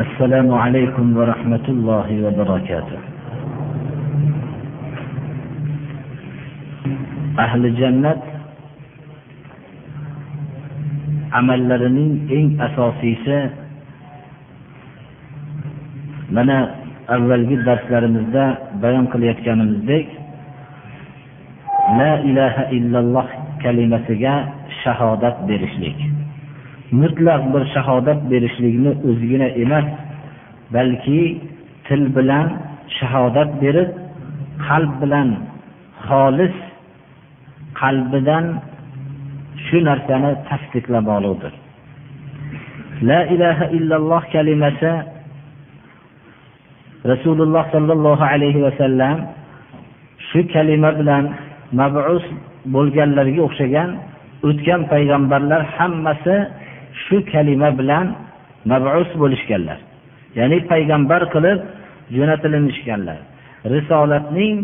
السلام عليكم ورحمة الله وبركاته ahli jannat amallarining eng asosiysi mana avvalgi darslarimizda bayon qilayotganimizdek la ilaha illalloh kalimasiga shahodat berishlik Mutlaq bir shahodat berishlikni o'zigina emas balki til bilan shahodat berib qalb bilan xolis qalbidan shu narsani tasdiqlab oluvdir. La ilaha illalloh kalimasi rasululloh sollallohu alayhi vasallam shu kalima bilan mabus bo'lganlarga o'xshagan o'tgan payg'ambarlar hammasi shu kalima bilan mabus bo'lishganlar. Ya'ni payg'ambar qilib jo'natilinishganlar. Risolatning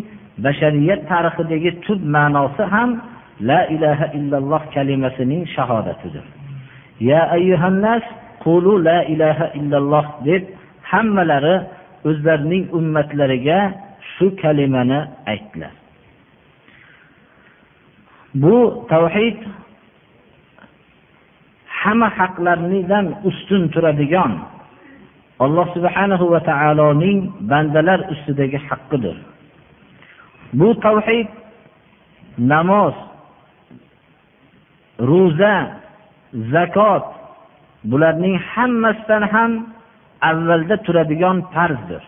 bashariyat tarixidagi tub ma'nosi ham la ilaha illalloh kalimasining shahodatidir. Ya ayyuhannas qulu la ilaha illalloh deb hammalari o'zlarining ummatlariga shu kalimani aytdilar. Bu tavhid hamma haqlardan ustun turadigan alloh subhanahu va taoloning bandalar ustidagi haqqidir. Bu tavhid namoz ro'za zakot bularning hammasidan ham avvalda turadigan farzdir.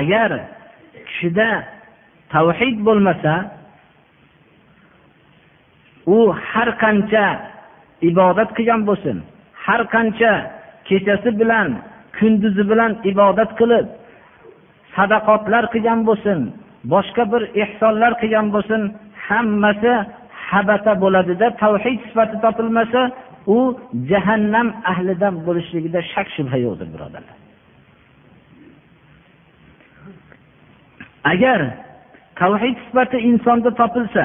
Agar kishida tavhid bo'lmasa u har qancha ibodat qilgan bo'lsin. Har qancha kechasi bilan kunduzi bilan ibodat qilib sadaqotlar qilgan bo'lsin boshqa bir ehsonlar qilgan bo'lsin hammasi habata bo'ladida tavhid sifati topilmasa u jahannam ahlidan bo'lishligida shak shubha yo'qdir birodarlar agar tavhid sifati insonda topilsa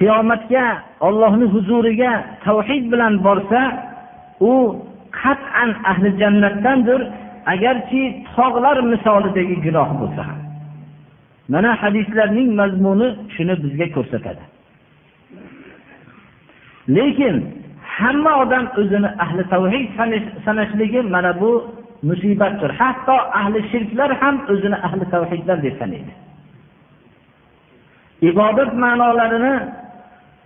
qiyomatga ollohni huzuriga tavhid bilan borsa u qat'an ahli jannatdandir agarchi tog'lar misolidagi gunoh bo'lsa ham. Mana hadislarning mazmuni shuni bizga ko'rsatadi. Lekin hamma odam o'zini ahli tavhid sanashligi mana bu musibatdir. Hatto ahli shirklar ham o'zini ahli tavhidlar deb sanaydi. Ibodat ma'nolarini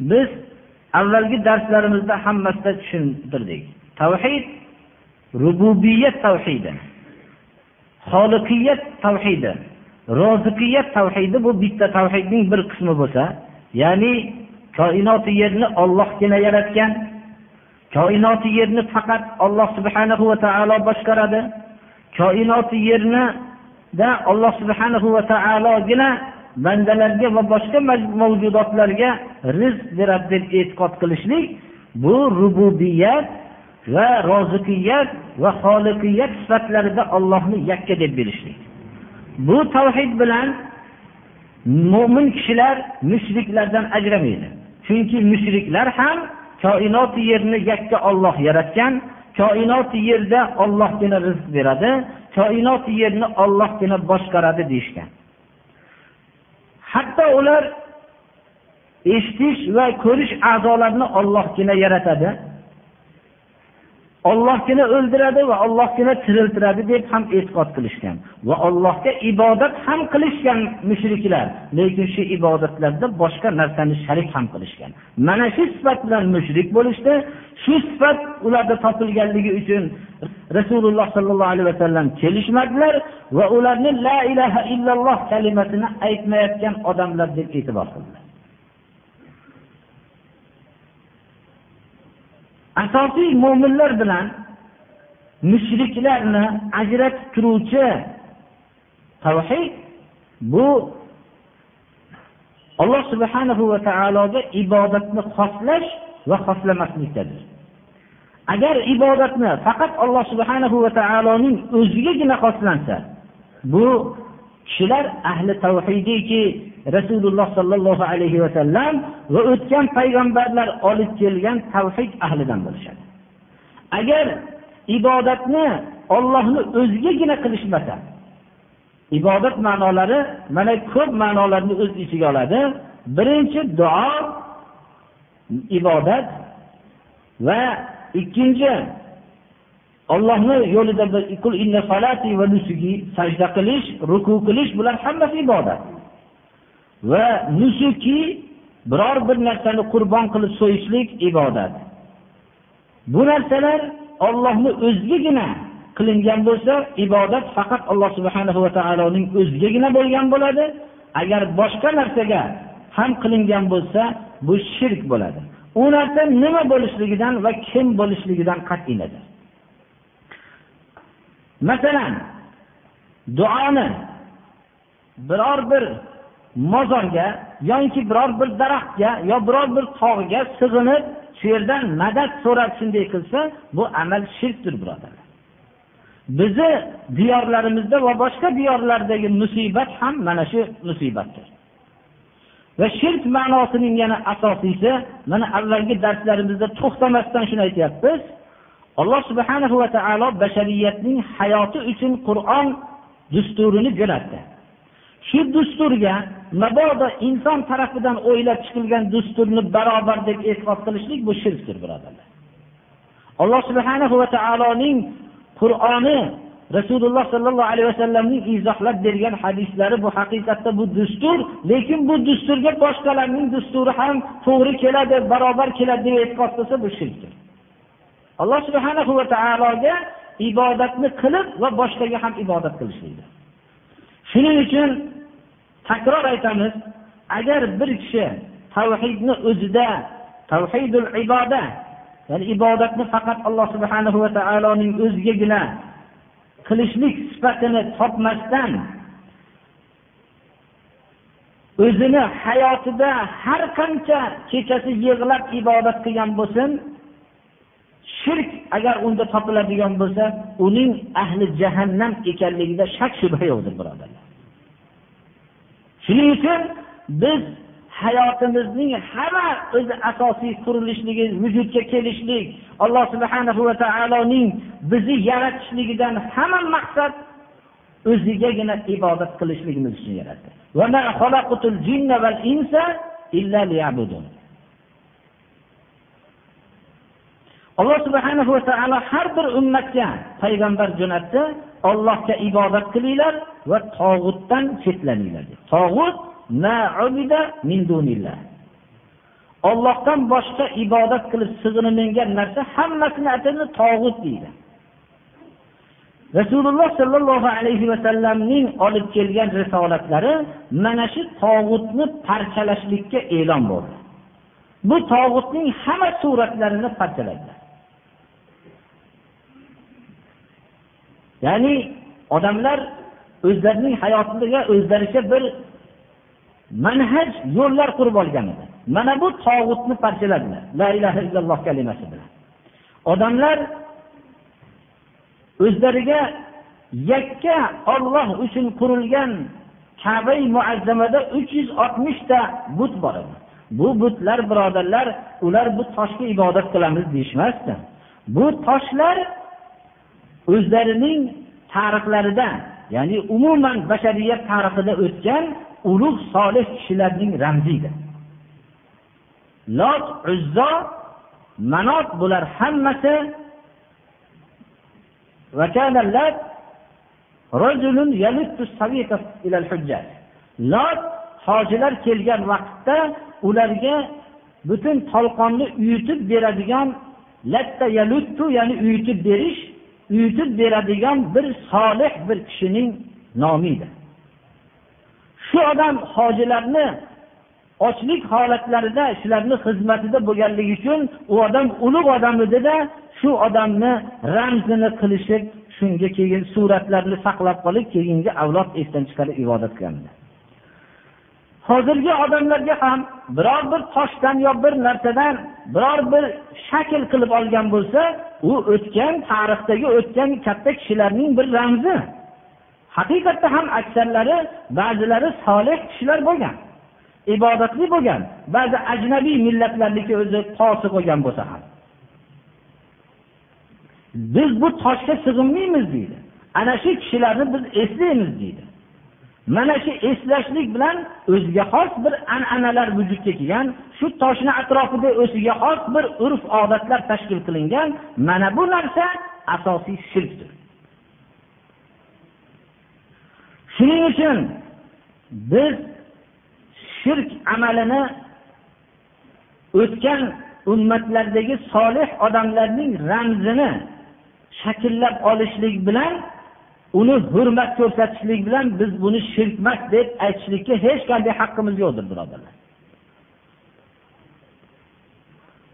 biz avvalgi darslarimizda hammasida tushuntirdik. Tavhid rububiyat tavhidi. Xoliqiyat tavhidi. Roziqiyat tavhidi bu bitta tavhidning bir qismi bo'lsa ya'ni koinoti yerni ollohgina yaratgan koinoti yerni faqat olloh subhanahu va taolo boshqaradi koinoti yernida alloh subhanahu va taologina bandalarga va boshqa mavjudotlarga rizq beradi deb e'tiqod qilishlik bu rububiyat va roziqiyat va xoliqiyat sifatlarida ollohni yakka deb bilishlik. Bu tavhid bilan mo'min kishilar mushriklardan ajramaydi. Chunki mushriklar ham koinoti yerni yakka olloh yaratgan koinoti yerda ollohgina rizq beradi koinoti yerni ollohgina boshqaradi deyishgan. Hatto ular eshitish va ko'rish a'zolarini ollohgina yaratadi. Ollohgina o'ldiradi va ollohgina tiriltiradi deb ham e'tiqod qilishgan. Va allohga ibodat ham qilishgan mushriklar lekin shu ibodatlarda boshqa narsani sharik ham qilishgan. Mana shu sifat bilan mushrik bo'lishdi. Shu sifat ularda topilganligi uchun rasululloh sollallohu alayhi vasallam kelishmadilar va ularni la ilaha illalloh kalimasini aytmayotgan odamlar deb e'tibor qildilar. Asosiy mo'minlar bilan mushriklarni ajratib turuvchi tavhid bu alloh subhanahu va taologa ibodatni xoslash va xoslamaslikdadir agar ibodatni faqat alloh subhanahu va taoloning o'zigagina xoslansa bu kishilar ahli tavhidiki rasululloh sollallohu alayhi vasallam va o'tgan payg'ambarlar olib kelgan tavhid ahlidan bo'lishadi. Agar ibodatni ollohni o'zigagina qilishmasa ibodat ma'nolari mana ko'p ma'nolarni o'z ichiga oladi. Birinchi duo ibodat va ikkinchi ollohni yo'lida sajda qilish ruku qilish bular hammasi ibodat. Va nusuki biror bir narsani qurbon qilib so'yishlik ibodat. Bu narsalar ollohni o'zigagina qilingan bo'lsa ibodat faqat alloh subhanahu va taoloning o'zigagina bo'lgan bo'ladi. Agar boshqa narsaga ham qilingan bo'lsa bu shirk bo'ladi. U narsa nima bo'lishligidan va kim bo'lishligidan qat'iy nazar masalan duoni biror bir mozorga yoki biror bir daraxtga yo biror bir tog'ga sig'inib shu yerdan madad so'rab shunday qilsa bu amal shirkdir birodarlar. Bizni diyorlarimizda va boshqa diyorlardagi musibat ham mana shu musibatdir. Va shirk ma'nosining yana asosiysi mana avvalgi darslarimizda to'xtamasdan shuni aytyapmiz. Alloh subhanahu va taolo bashariyatning hayoti uchun qur'on dusturini jo'natdi. Shu dusturga mabodo inson tarafidan o'ylab chiqilgan dusturni barobar deb e'tiqod qilishlik bu shirkdir birodarlar. Alloh subhanahu va taoloning qur'oni rasululloh sollallohu alayhi vasallamning izohlab bergan hadislari bu haqiqatda bu dustur lekin bu dusturga boshqalarning dusturi ham to'g'ri keladi barobar keladi deb e'tiqod qilsa bu shirkdir. Alloh subhanahu va taologa ibodatni qilib va boshqaga ham ibodat qilishlikdir. Shuning uchun takror aytamiz agar bir kishi tavhidni o'zida tavhidul ibodat ya'ni ibodatni faqat alloh subhanahu va taoloning o'zigagina qilishlik sifatini topmasdan o'zini hayotida har qancha kechasi yig'lab ibodat qilgan bo'lsin shirk agar unda topiladigan bo'lsa uning ahli jahannam ekanligida shak shubha yo'qdir birodarlar. Shuning uchun biz hayotimizning hamma o'zi asosiy qurilishligi vujudga kelishlik alloh subhanahu va taoloning bizni yaratishligidan hamma maqsad o'zigagina ibodat qilishligimiz uchun yaratdi. Alloh subhanahu va taolo har bir ummatga payg'ambar jo'natdi. Ollohga ibodat qilinglar va tog'utdan chetlaninglar tog'ut ollohdan boshqa ibodat qilib sig'inilgan narsa hammasini atini tog'ut deydi. Rasululloh sollallohu alayhi vasallamning olib kelgan risolatlari mana shu tog'utni parchalashlikka e'lon bo'ldi. Bu tog'utning hamma suratlarini parchaladilar ya'ni odamlar o'zlarining hayotiga o'zlaricha bir manhaj yo'llar qurib olgan edi. Mana bu tog'utni parchaladilar. La ilaha illalloh kalimasi bilan. Odamlar o'zlariga yakka olloh uchun qurilgan kabai muazzamada uch yuz oltmishta but bor edi. Bu butlar birodarlar ular bu toshga ibodat qilamiz deyishmasdi. Bu toshlar o'zlarining tarixlarida ya'ni umuman bashariyat tarixida o'tgan ulug' solih kishilarning ramzidir lot uzzo manot bular hammasi lot hojilar kelgan vaqtda ularga butun tolqonni uyutib beradigan latta yaluttu ya'ni uyutib berish uyutib beradigan bir solih bir kishining nomi edi shu odam hojilarni ochlik holatlarida shularni xizmatida bo'lganligi uchun u odam ulug' odam edida shu shu odamni ramzini qilishib shunga keyin suratlarni saqlab qolib keyingi avlod esdan chiqarib ibodat qilganlar hozirgi odamlarga ham biror bir toshdan yo bir narsadan biror bir shakl qilib olgan bo'lsa u o'tgan tarixdagi o'tgan katta kishilarning bir ramzi. Haqiqatda ham aksarlari ba'zilari solih kishilar bo'lgan ibodatli bo'lgan ba'zi ajnabiy millatlarniki o'zi tosi bo'lgan bo'lsa ham. Biz bu toshga sig'inmaymiz deydi. Ana shu kishilarni biz eslaymiz deydi. Mana shu eslashlik bilan o'ziga xos bir an'analar vujudga kelgan shu toshni atrofida o'ziga xos bir urf odatlar tashkil qilingan mana bu narsa asosiy shirkdir. Shuning uchun biz shirk amalini o'tgan ummatlardagi solih odamlarning ramzini shakllab olishlik bilan uni hurmat ko'rsatishlik bilan biz buni shirkmas deb aytishlikka hech qanday haqqimiz yo'qdir birodarlar.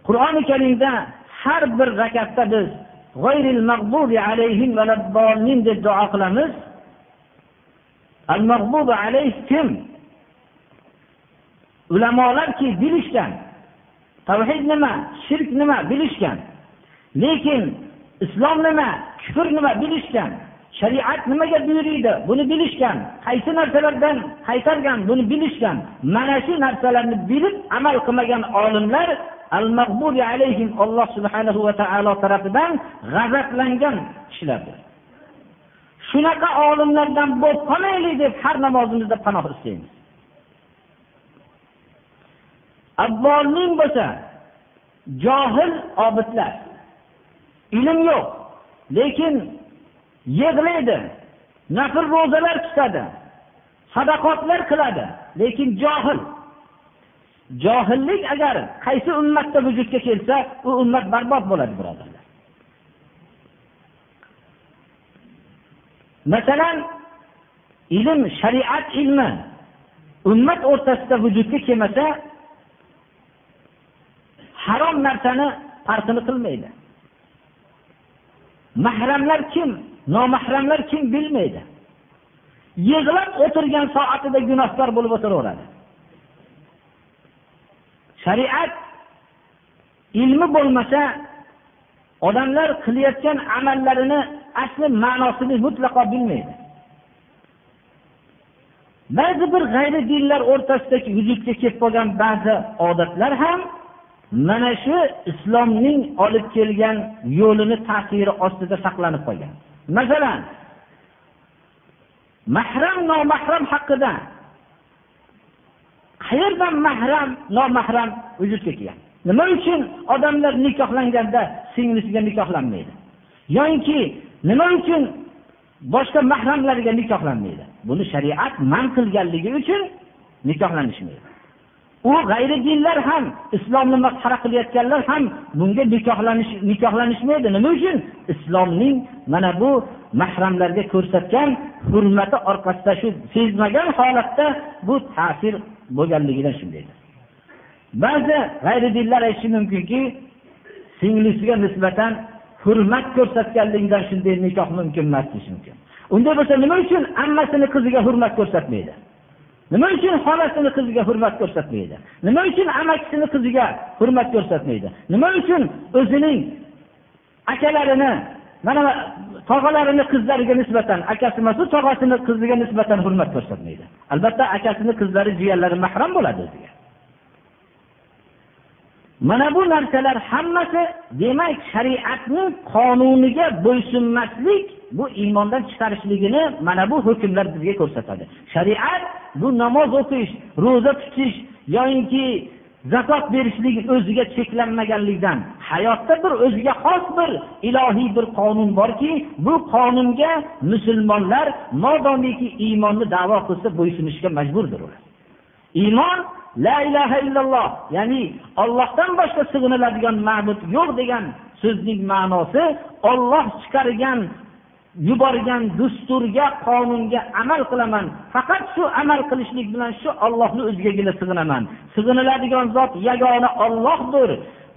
Qur'oni karimda har bir rakatda biz deb duo qilamiz. Al mag'bubi alayh kim? Ulamolarki bilishgan. Tavhid nima shirk nima bilishgan. Lekin islom nima kufr nima bilishgan. Shariat nimaga buyuriydi? Buni bilishgan. Qaysi narsalardan qaytargan? Buni bilishgan. Mana shu narsalarni bilib amal qilmagan olimlar al alayhim alloh subhanahu va taolo tarafidan g'azablangan kishilardir. Shunaqa olimlardan bo'lib qolmaylik deb har namozimizda panoh istaymiz. Avvolning bo'lsa johil obidlar. Ilm yo'q lekin yig'laydi. Nafl ro'zalar tutadi. Sadaqotlar qiladi. Lekin johil. Johillik agar qaysi ummatda vujudga kelsa u ummat barbod bo'ladi birodarlar. Masalan ilm shariat ilmi ummat o'rtasida vujudga kelmasa harom narsani farqini qilmaydi. Mahramlar kim? Nomahramlar kim bilmaydi. Yig'lab o'tirgan soatida gunohkor bo'lib o'tiraveradi. Shariat ilmi bo'lmasa odamlar qilayotgan amallarini asli ma'nosini mutlaqo bilmaydi. Ba'zi bir g'ayri dinlar o'rtasidagi vujudga kelib qolgan ba'zi odatlar ham mana shu islomning olib kelgan yo'lini ta'siri ostida saqlanib qolgan. Masalan mahram nomahram haqida qayerdan mahram nomahram vujudga kelgan nima uchun odamlar nikohlanganda singlisiga nikohlanmaydi? Yoinki nima uchun boshqa mahramlarga nikohlanmaydi? Buni shariat man qilganligi uchun nikohlanishmaydi. U g'ayri dinlar ham islomni masxara qilayotganlar ham bunga nikohlanish nikohlanishmaydi. Nima uchun? Islomning mana bu mahramlarga ko'rsatgan hurmati orqasida shu sezmagan holatda bu ta'sir bo'lganligidan shunday ba'zi g'ayri dinlar aytishi mumkinki singlisiga nisbatan hurmat ko'rsatganligidan shunday nikoh mumkin emas deyishi mumkin. Unday bo'lsa nima uchun? Ammasini qiziga hurmat ko'rsatmaydi. Nima uchun xolasini qiziga hurmat ko'rsatmaydi? Nima uchun amakisini qiziga hurmat ko'rsatmaydi? Nima uchun o'zining akalarini mana tog'alarini qizlariga nisbatan akasi emas tog'asini qiziga nisbatan hurmat ko'rsatmaydi? Albatta akasini qizlari jiyanlari mahram bo'ladi o'ziga. Mana bu narsalar hammasi demak shariatning qonuniga bo'ysunmaslik bu iymondan chiqarishligini mana bu hukmlar bizga ko'rsatadi. Shariat bu namoz o'qish ro'za tutish yoyinki zakot berishlik o'ziga cheklanmaganlikdan hayotda bir o'ziga xos bir ilohiy bir qonun borki bu qonunga musulmonlar modomiki iymonni davo qilsa bo'ysunishga majburdir ular. Iymon la ilaha illalloh ya'ni ollohdan boshqa sig'iniladigan ma'bud yo'q degan so'zning ma'nosi olloh chiqargan yuborgan dusturga qonunga amal qilaman. Faqat shu amal qilishlik bilan shu ollohni o'zigagina sig'inaman. Sig'iniladigan zot yagona ollohdir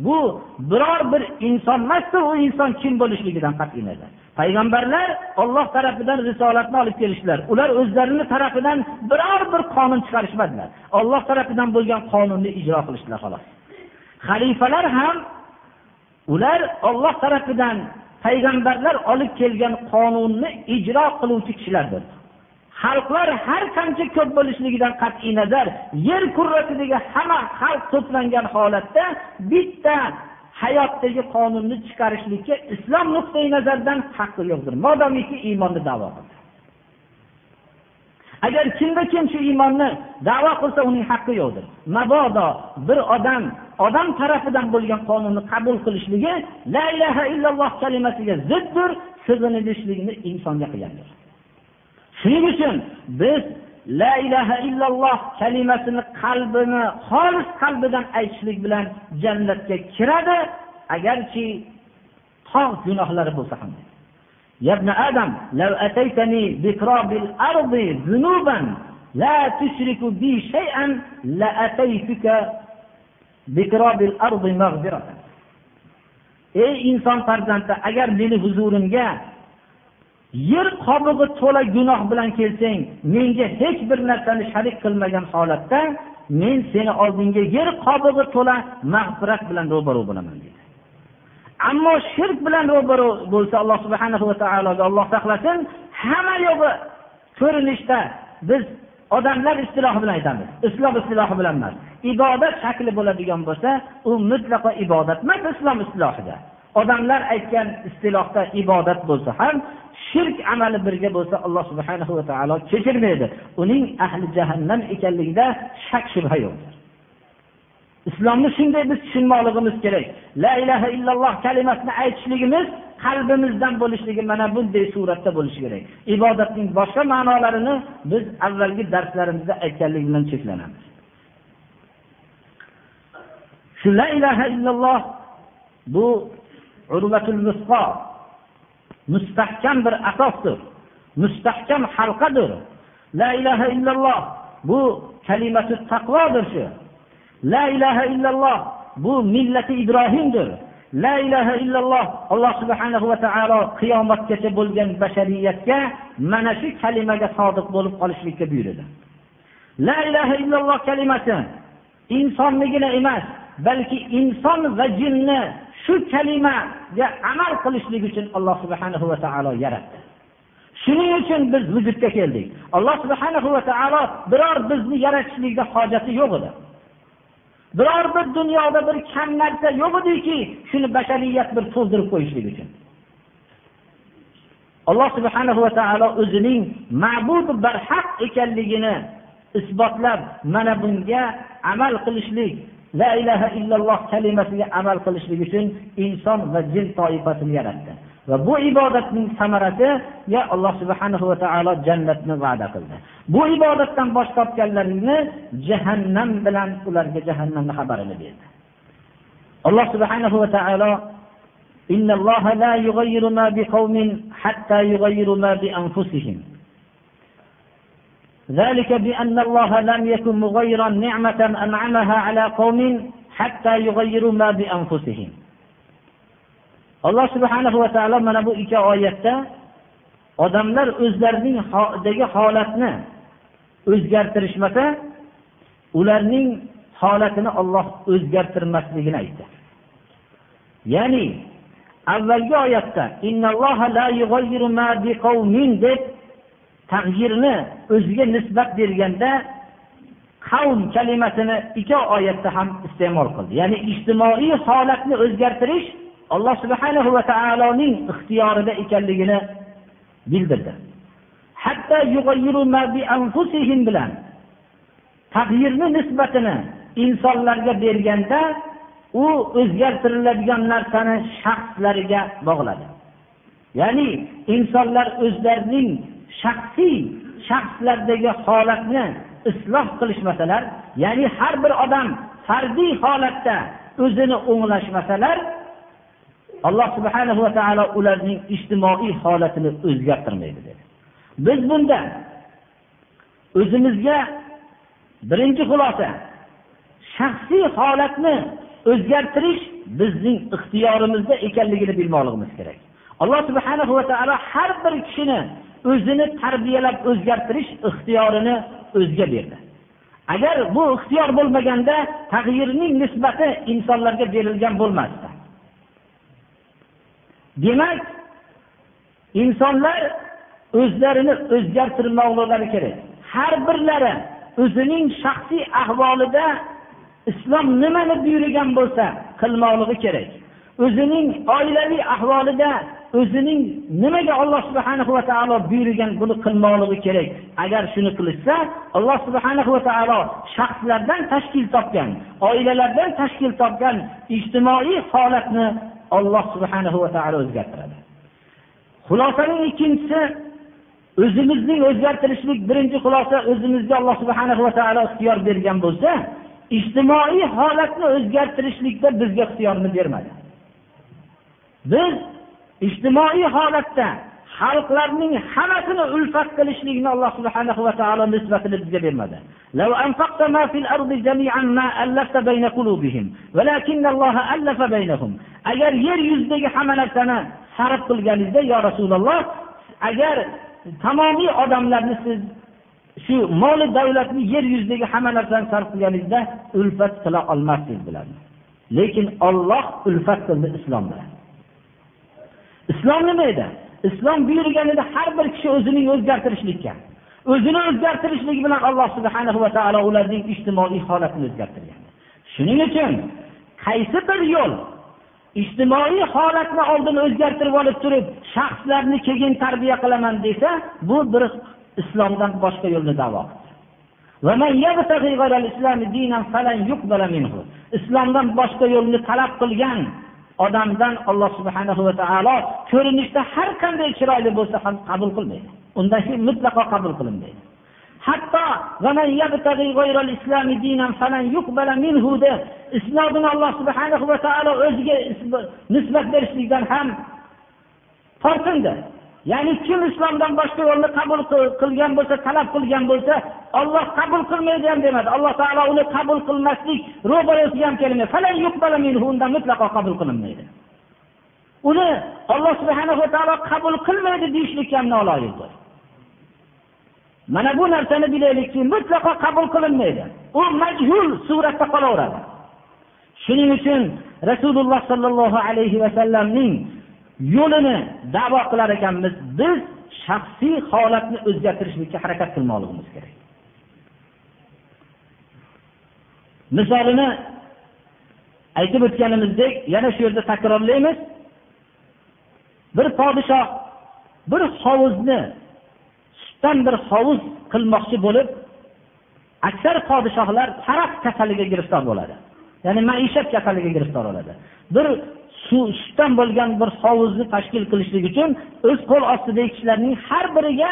bu biror bir inson emasdir u inson kim bo'lishligidan qat'iy nazar payg'ambarlar olloh tarafidan risolatni olib kelishdilar. Ular o'zlarini tarafidan biror bir qonun chiqarishmadilar. Olloh tarafidan bo'lgan qonunni ijro qilishdilar xolos. Xalifalar ham ular olloh tarafidan payg'ambarlar olib kelgan qonunni ijro qiluvchi kishilardir. Xalqlar har qancha ko'p bo'lishligidan qat'iy nazar yer kurrasidagi hamma xalq to'plangan holatda bitta hayotdagi qonunni chiqarishlikka islom nuqtai nazaridan haqqi yo'qdir. Modomiki iymonni davo qilsa agar kimda kim shu iymonni davo qilsa uning haqqi yo'qdir. Mabodo bir odam odam tarafidan bo'lgan qonunni qabul qilishligi la ilaha illalloh kalimasiga ziddir sig'inilishlikni insonga qilgandir shuning uchun biz la ilaha illalloh kalimasini qalbini xolis qalbidan aytishlik bilan jannatga kiradi agarchi tog' gunohlari bo'lsa ham يا ابن آدم لو أتيتني بتراب الأرض ذنوبا لا تشرك بي شيئا لأتيتك بتراب الأرض مغفرة ey inson farzandi agar meni huzurimga yer qobig'i to'la gunoh bilan kelsang menga hech bir narsani sharik qilmagan holatda men seni oldingga yer qobig'i to'la mag'firat bilan ro'baro bo'laman deydi ammo shirk bilan ro'baro bo'lsa alloh subhana va taologa olloh saqlasin hamma yo'g'i ko'rinishda biz odamlar istilohi bilan aytamiz. Islom istilohi bilan emas. Ibodat shakli bo'ladigan bo'lsa u mutlaqo ibodat emas islom istilohida odamlar aytgan istilohda ibodat bo'lsa ham shirk amali birga bo'lsa alloh subhana va taolo kechirmaydi. Uning ahli jahannam ekanligida shak shubha yo'qdir. Islomni shunday biz tushunmoqligimiz kerak. La ilaha illalloh kalimasini aytishligimiz qalbimizdan bo'lishligi mana bunday suratda bo'lishi kerak. Ibodatning boshqa ma'nolarini biz avvalgi darslarimizda aytganlik bilan cheklanamiz. Shu la ilaha illalloh bu urvatul musqo mustahkam bir asosdir mustahkam halqadir la ilaha illalloh bu kalimatu taqvodir shu. La ilaha illalloh bu millati ibrohimdir. La ilaha illalloh alloh subhanahu va taolo qiyomatgacha bo'lgan bashariyatga mana shu kalimaga sodiq bo'lib qolishlikka buyurdi la ilaha illalloh kalimasi insonnigina emas balki inson va jinni shu kalimaga amal qilishlik uchun alloh subhanahu va taolo yaratdi. Shuning uchun biz vujudga keldik. Alloh subhanahu va taolo biror bizni yaratishlikda hojati yo'q edi. Biror bir dunyoda bir kam narsa yo'q ediki shuni bashariyat bir to'ldirib qo'yishlik uchun. Alloh subhanahu va taolo o'zining ma'bud barhaq ekanligini isbotlab mana bunga amal qilishlik la ilaha illalloh kalimasiga amal qilishlik uchun inson va jin toifasini yaratdi. va bu ibodatning samarasiga alloh subhanahu va taolo jannatni va'da qildi bu ibodatdan bosh tortganlarini jahannam bilan ularga jahannamni xabarini berdi alloh subhanahu va taolo إن الله لا يغير ما بقوم حتى يغيروا ما بأنفسهم ذلك بأن الله لم يكن مغيرا نعمة أنعمها على قوم حتى يغيروا ما بأنفسهم alloh subhana va taolo mana bu ikki oyatda odamlar o'zlarining holatni o'zgartirishmasa ularning holatini olloh o'zgartirmasligini aytdi. Ya'ni avvalgi oyatda deb tag'yirni o'ziga nisbat berganda qavm kalimasini ikki oyatda ham iste'mol qildi. Ya'ni ijtimoiy holatni o'zgartirish alloh subhanahu va taoloning ixtiyorida ekanligini bildirdi. Hatto bilan tag'yirni nisbatini insonlarga berganda u o'zgartiriladigan narsani shaxslariga bog'ladi. Ya'ni insonlar o'zlarining shaxsiy shaxslardagi holatni isloh qilishmasalar ya'ni har bir odam fardiy holatda o'zini o'nglashmasalar alloh subhanahu va taolo ularning ijtimoiy holatini o'zgartirmaydi dedi. Biz bunda o'zimizga birinchi xulosa shaxsiy holatni o'zgartirish bizning ixtiyorimizda ekanligini bilmoqligimiz kerak. Alloh subhanahu va taolo har bir kishini o'zini tarbiyalab o'zgartirish ixtiyorini o'ziga berdi. Agar bu ixtiyor bo'lmaganda tag'yirning nisbati insonlarga berilgan bo'lmasdi. Demak insonlar o'zlarini o'zgartirmoqlari kerak. Har birlari o'zining shaxsiy ahvolida islom nimani buyurgan bo'lsa qilmoqligi kerak. O'zining oilaviy ahvolida o'zining nimaga alloh subhana va taolo buyurgan buni qilmoqligi kerak. Agar shuni qilishsa alloh subhana va taolo shaxslardan tashkil topgan oilalardan tashkil topgan ijtimoiy holatni olloh subhana va taolo o'zgartiradi. Xulosaning ikkinchisi o'zimizning o'zgartirishlik birinchi xulosa o'zimizga alloh subhana va taolo ixtiyor bergan bo'lsa ijtimoiy holatni o'zgartirishlikda bizga ixtiyorni bermadi. Biz ijtimoiy holatda xalqlarning hammasini ulfat qilishlikni alloh subhana va taolo nisbatini bizga bermadi. Agar yer yuzidagi hamma narsani sarf qilganingizda yo rasululloh agar tamomiy odamlarni siz shu moli davlatni yer yuzidagi hamma narsani sarf qilganingizda ulfat qila olmasdingiz bularni lekin olloh ulfat qildi islom bilan islom nima edi islom buyurgan edi har bir kishi o'zini o'zgartirishlikka o'zini o'zgartirishligi bilan alloh subhana va taolo ularning ijtimoiy holatini o'zgartirgan shuning uchun qaysi bir yo'l ijtimoiy holatni oldin o'zgartirib olib turib shaxslarni keyin tarbiya qilaman desa bu bir islomdan boshqa yo'lni davo islomdan boshqa yo'lni talab qilgan odamdan alloh subhanahu va taolo ko'rinishda har qanday chiroyli bo'lsa ham qabul qilmaydi. Undan keyin mutlaqo qabul qilinmaydi. Hatto islomini alloh subhana va taolo o'ziga nisbat berishlikdan ham tortindi. Ya'ni kim islomdan boshqa yo'lni qabul qilgan bo'lsa talab qilgan bo'lsa olloh qabul qilmaydi ham demadi. Alloh taolo uni qabul qilmaslik ro'barasiga ham kelmaydi undan mutlaqo qabul qilinmaydi. Uni olloh subhanahu va taolo qabul qilmaydi deyishlikka ham noloyiqdir mana bu narsani bilaylikki mutlaqo qabul qilinmaydi. U majhul suratda qolaveradi. Shuning uchun rasululloh sollallohu alayhi vasallamning yo'lini davo qilar ekanmiz. Biz shaxsiy holatni o'zgartirishlikka harakat qilmoqligimiz kerak. Misolini aytib o'tganimizdek yana shu yerda takrorlaymiz. Bir podshoh bir hovuzni sutdan bir hovuz qilmoqchi bo'lib aksar podshohlar taraf kasaliga giriftor bo'ladi. Ya'ni maishat kasaliga giriftor bo'ladi. Bir suv sutdan bo'lgan bir hovuzni tashkil qilishlik uchun o'z qo'l ostidagi kishilarning har biriga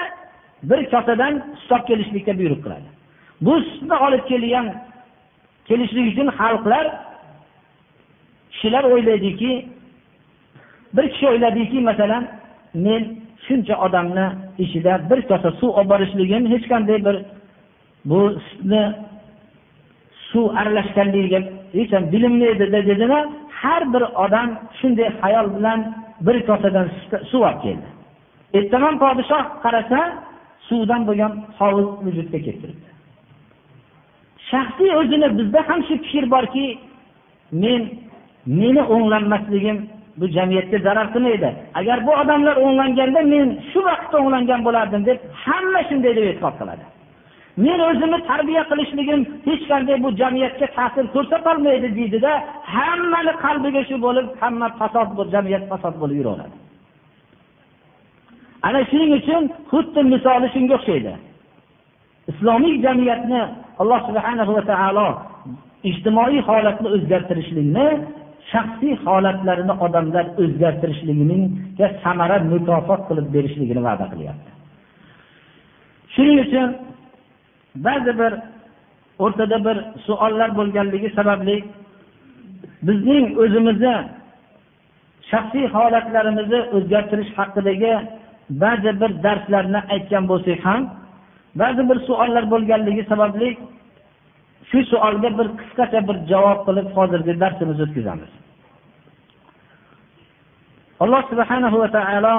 bir kosadan sut olib kelishlikka buyruq qiladi. Bu sutni olib kelgan kelishlik uchun xalqlar kishilar o'ylaydiki bir kishi o'yladiki masalan men shuncha odamni ichida bir kosa suv olib borishligini hech qanday bir bu sutni suv aralashganligiga hech ham bilinmaydida dedimi har bir odam shunday xayol bilan bir kosadan suv olib keldi. Ertaman podshoh qarasa suvdan bo'lgan hovuz vujudga keltiribdi. Shaxsiy o'zini bizda ham shu fikr borki men meni o'nglanmasligim bu jamiyatga zarar qilmaydi. Agar bu odamlar o'nglanganda men shu vaqtda o'nglangan bo'lardim deb hamma shunday deb e'tiqod qiladi. Men o'zimni tarbiya qilishligim hech qanday bu jamiyatga ta'sir ko'rsatolmaydi deydida hammani qalbiga shu bo'lib hamma fasod jamiyat fasod bo'lib yuraveradi. Ana shuning uchun xuddi misoli shunga o'xshaydi. Islomiy jamiyatni alloh subhana va taolo ijtimoiy holatni o'zgartirishlikni shaxsiy holatlarini odamlar o'zgartirishligiga samara mukofot qilib berishligini va'da qilyapti. Shuning uchun ba'zi bir o'rtada bir savollar bo'lganligi sababli bizning o'zimizni shaxsiy holatlarimizni o'zgartirish haqidagi ba'zi bir darslarni aytgan bo'lsak ham ba'zi bir savollar bo'lganligi sababli shu savolga bir qisqacha bir javob qilib hozirgi darsimizni o'tkazamiz. Alloh subhanahu va taolo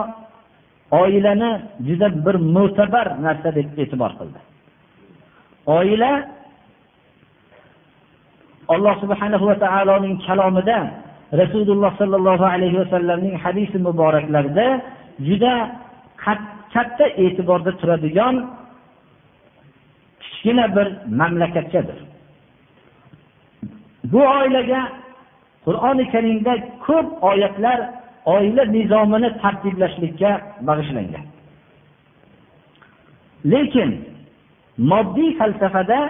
oilani juda bir mo'tabar narsa deb e'tibor qildi. Oila alloh subhanahu va taoloning kalomida rasululloh sollallohu alayhi vasallamning hadisi muboraklarida juda katta e'tiborda turadigan kichkina bir mamlakatchadir. Bu oilaga qur'oni karimda ko'p oyatlar oila nizomini tartiblashlikka bag'ishlangan. Lekin moddiy falsafada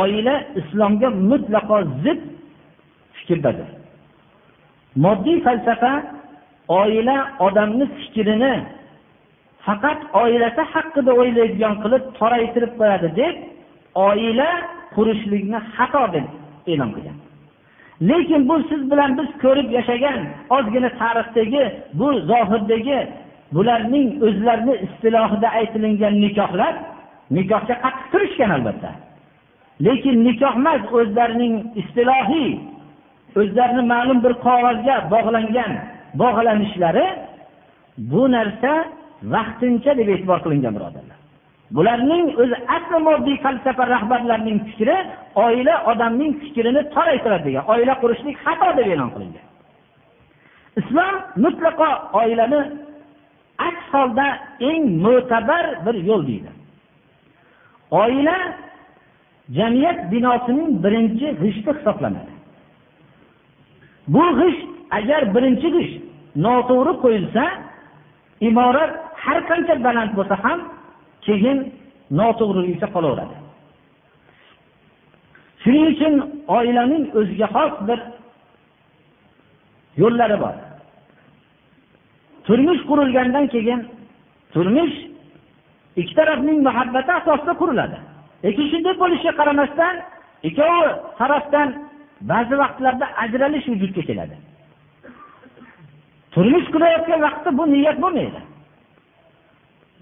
oila islomga mutlaqo zid fikrdadir. Moddiy falsafa oila odamni fikrini faqat oilasi haqida o'ylaydigan qilib toraytirib qo'yadi deb oila qurishlikni xato deb e'lon qilgan. Lekin bu siz bilan biz ko'rib yashagan ozgina tarixdagi bu zohirdagi bularning o'zlarini istilohida aytilingan nikohlar nikohga qattiq turishgan albatta. Lekin nikoh emas o'zlarining istilohiy o'zlarini ma'lum bir qog'ozga bog'langan bog'lanishlari bu narsa vaqtincha deb e'tibor qilingan birodarlar. Bularning o'zi asli moddiy falsafa rahbarlarining fikri oila odamning fikrini toraytiradi degan. Oila qurishlik xato deb e'lon qilingan. Islom mutlaqo oilani aks holda eng mo'tabar bir yo'l deydi. Oila jamiyat binosining birinchi g'ishti hisoblanadi. Bu g'isht agar birinchi g'isht noto'g'ri qo'yilsa imorat har qancha baland bo'lsa ham keyin noto'g'rilikda qolaveradi. Shuning uchun oilaning o'ziga xos bir yo'llari bor. Turmush qurilgandan keyin turmush ikki tarafning muhabbati asosida quriladi. Lekin shunday bo'lishiga qaramasdan ikkovi tarafdan ba'zi vaqtlarda ajralish vujudga keladi. Turmush qurayotgan vaqtda bu niyat bo'lmaydi.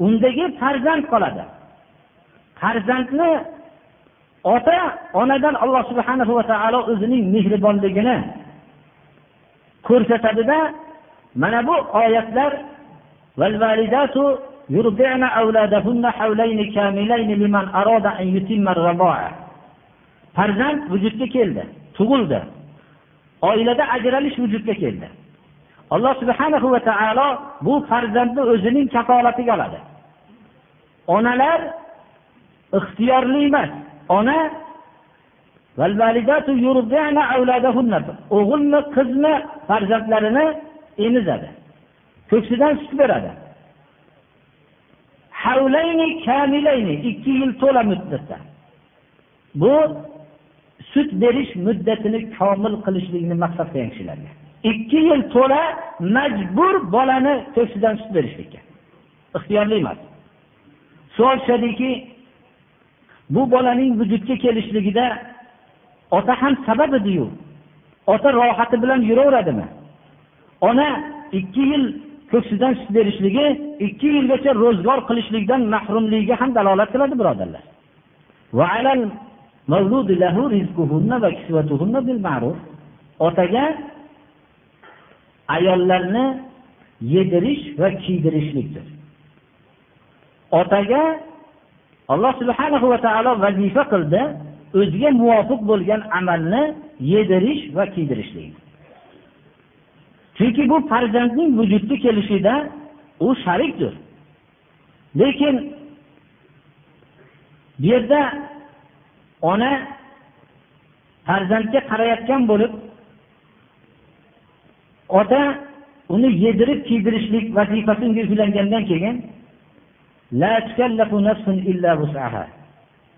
Undagi farzand qoladi. Farzandni ota onadan alloh subhana va taolo o'zining mehribonligini ko'rsatadida mana bu oyatlar farzand vujudga keldi tug'ildi. Oilada ajralish vujudga keldi. Alloh subhanahu va taolo bu farzandni o'zining kafolatiga oladi. Onalar ixtiyorli emas. Ona o'g'ilmi qizmi farzandlarini emizadi. Ko'ksidan sut beradi. Ikki yil to'la muddatda. Bu sut berish muddatini komil qilishlikni maqsad qilgan kishilarga. Ikki yil to'la majbur bolani ko'ksidan sut berishlikka. Ixtiyorli emas. So'rashadiki bu bolaning vujudga kelishligida ota ham sabab ediyu ota rohati bilan yuraveradimi ona ikki yil ko'ksidan sut berishligi ikki yilgacha ro'zg'or qilishlikdan mahrumligiga ham dalolat qiladi birodarlar. Otaga ayollarni yedirish va kiydirishlikdir. Otaga alloh subhanahu va taolo vazifa qildi o'ziga muvofiq bo'lgan amalni yedirish va kiydirishlik chunki bu farzandning vujudga kelishida u sharikdir. Lekin bu yerda ona farzandga qarayotgan bo'lib ota uni yedirib kiydirishlik vazifasi unga yuklangandan keyin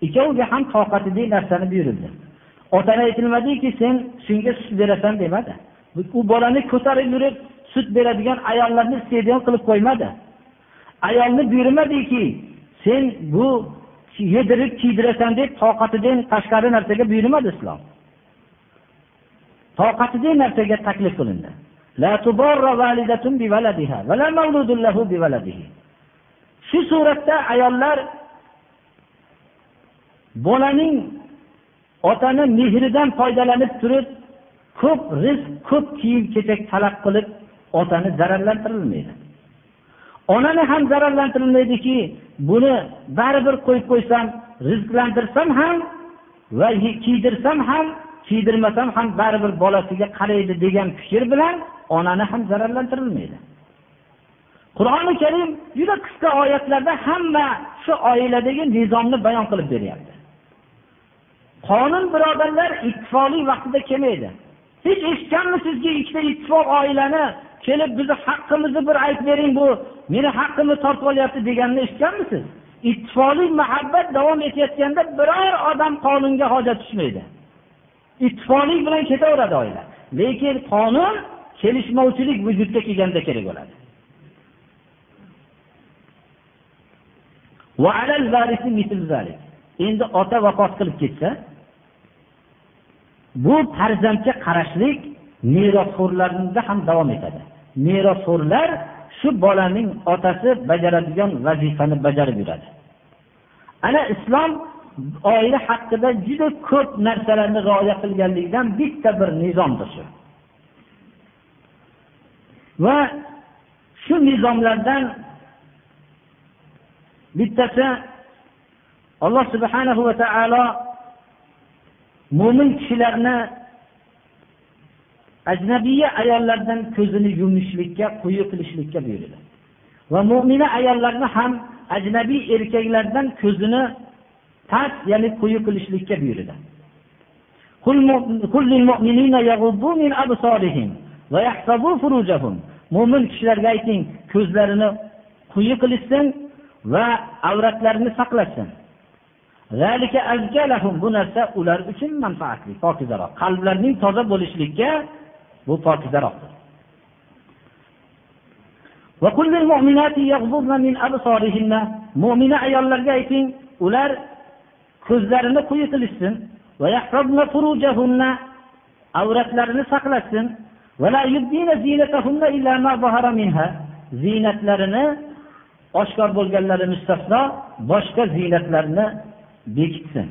ikkoviga ham toqatidek narsani buyurildi. Otani aytilmadiki sen shunga sut berasan demadi. U bolani ko'tarib yurib sut beradigan ayollarni stadion qilib qo'ymadi. Ayolni buyurmadiki sen bu yedirib kiydirasan deb toqatidan tashqari narsaga buyurmadi islom. Toqatidek narsaga taklif qilindi. Shu suratda ayollar bolaning otani mehridan foydalanib turib ko'p rizq ko'p kiyim kechak talab qilib otani zararlantirilmaydi. Onani ham zararlantirilmaydiki buni baribir qo'yib qo'ysam rizqlantirsam ham va kiydirsam ham kiydirmasam ham baribir bolasiga qaraydi degan fikr bilan onani ham zararlantirilmaydi. Qur'oni karim juda qisqa oyatlarda hamma shu oiladagi nizomni bayon qilib beryapti. Qonun birodarlar ittifoqli vaqtida kelmaydi. Hech eshitganmisizki ikkita ittifoq oilani kelib bizni haqqimizni bir aytib bering bu meni haqqimni tortib olyapti deganini eshitganmisiz ittifoqlik muhabbat davom etayotganda biror odam qonunga hojat tushmaydi. Ittifoqlik bilan ketaveradi oila. Lekin qonun kelishmovchilik vujudga kelganda kerak bo'ladi. Endi ota vafot qilib ketsa bu farzandga qarashlik merosxo'rlarda ham davom etadi. Merosxo'rlar shu bolaning otasi bajaradigan vazifani bajarib yuradi. Ana islom oila haqida juda ko'p narsalarni rioya qilganligidan bitta bir nizomdir shu. Va shu nizomlardan bittasi alloh subhanahu va taolo mo'min kishilarni ajnabiya ayollardan ko'zini yumishlikka quyi qilishlikka buyurdi. Va mo'mina ayollarni ham ajnabiy erkaklardan ko'zini past ya'ni quyi qilishlikka buyurdi. Mo'min kishilarga ayting ko'zlarini quyi qilishsin va avratlarini saqlasin. Bu narsa ular uchun manfaatli pokizaroq. Qalblarning toza bo'lishligiga bu pokizaroqdir. Mo'mina ayollarga ayting ular ko'zlarini quyi qilishsin avratlarini saqlasin. Ziynatlarini oshkor bo'lganlari mustasno boshqa ziynatlarni bekitsin.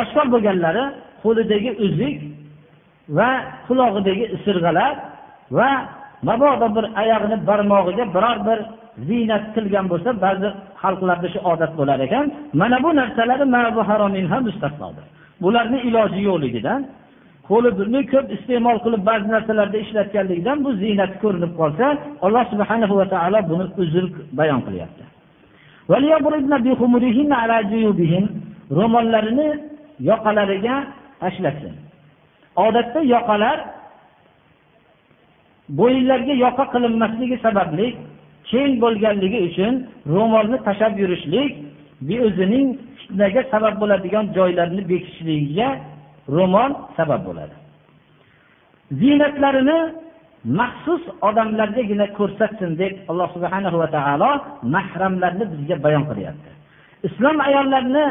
Oshkor bo'lganlari qo'lidagi uzuk va qulog'idagi isirg'alar va mabodo bir oyog'ini barmog'iga biror bir ziynat qilgan bo'lsa ba'zi xalqlarda shu odat bo'lar ekan. Mana bu narsalari bularni iloji yo'qligidan qo'lini ko'p iste'mol qilib ba'zi narsalarda ishlatganligidan bu ziynati ko'rinib qolsa alloh subhanahu va taolo buni uzr bayon qilyapti. ro'mollarini yoqalariga tashlasin odatda yoqalar bo'yinlarga yoqa qilinmasligi sababli keng bo'lganligi uchun ro'molni tashlab yurishlik o'zining fitnaga sabab bo'ladigan joylarni bekitishligiga ro'mol sabab bo'ladi. Ziynatlarini maxsus odamlargagina ko'rsatsin deb alloh subhana va taolo mahramlarni bizga bayon qilyapti. Islom ayollarni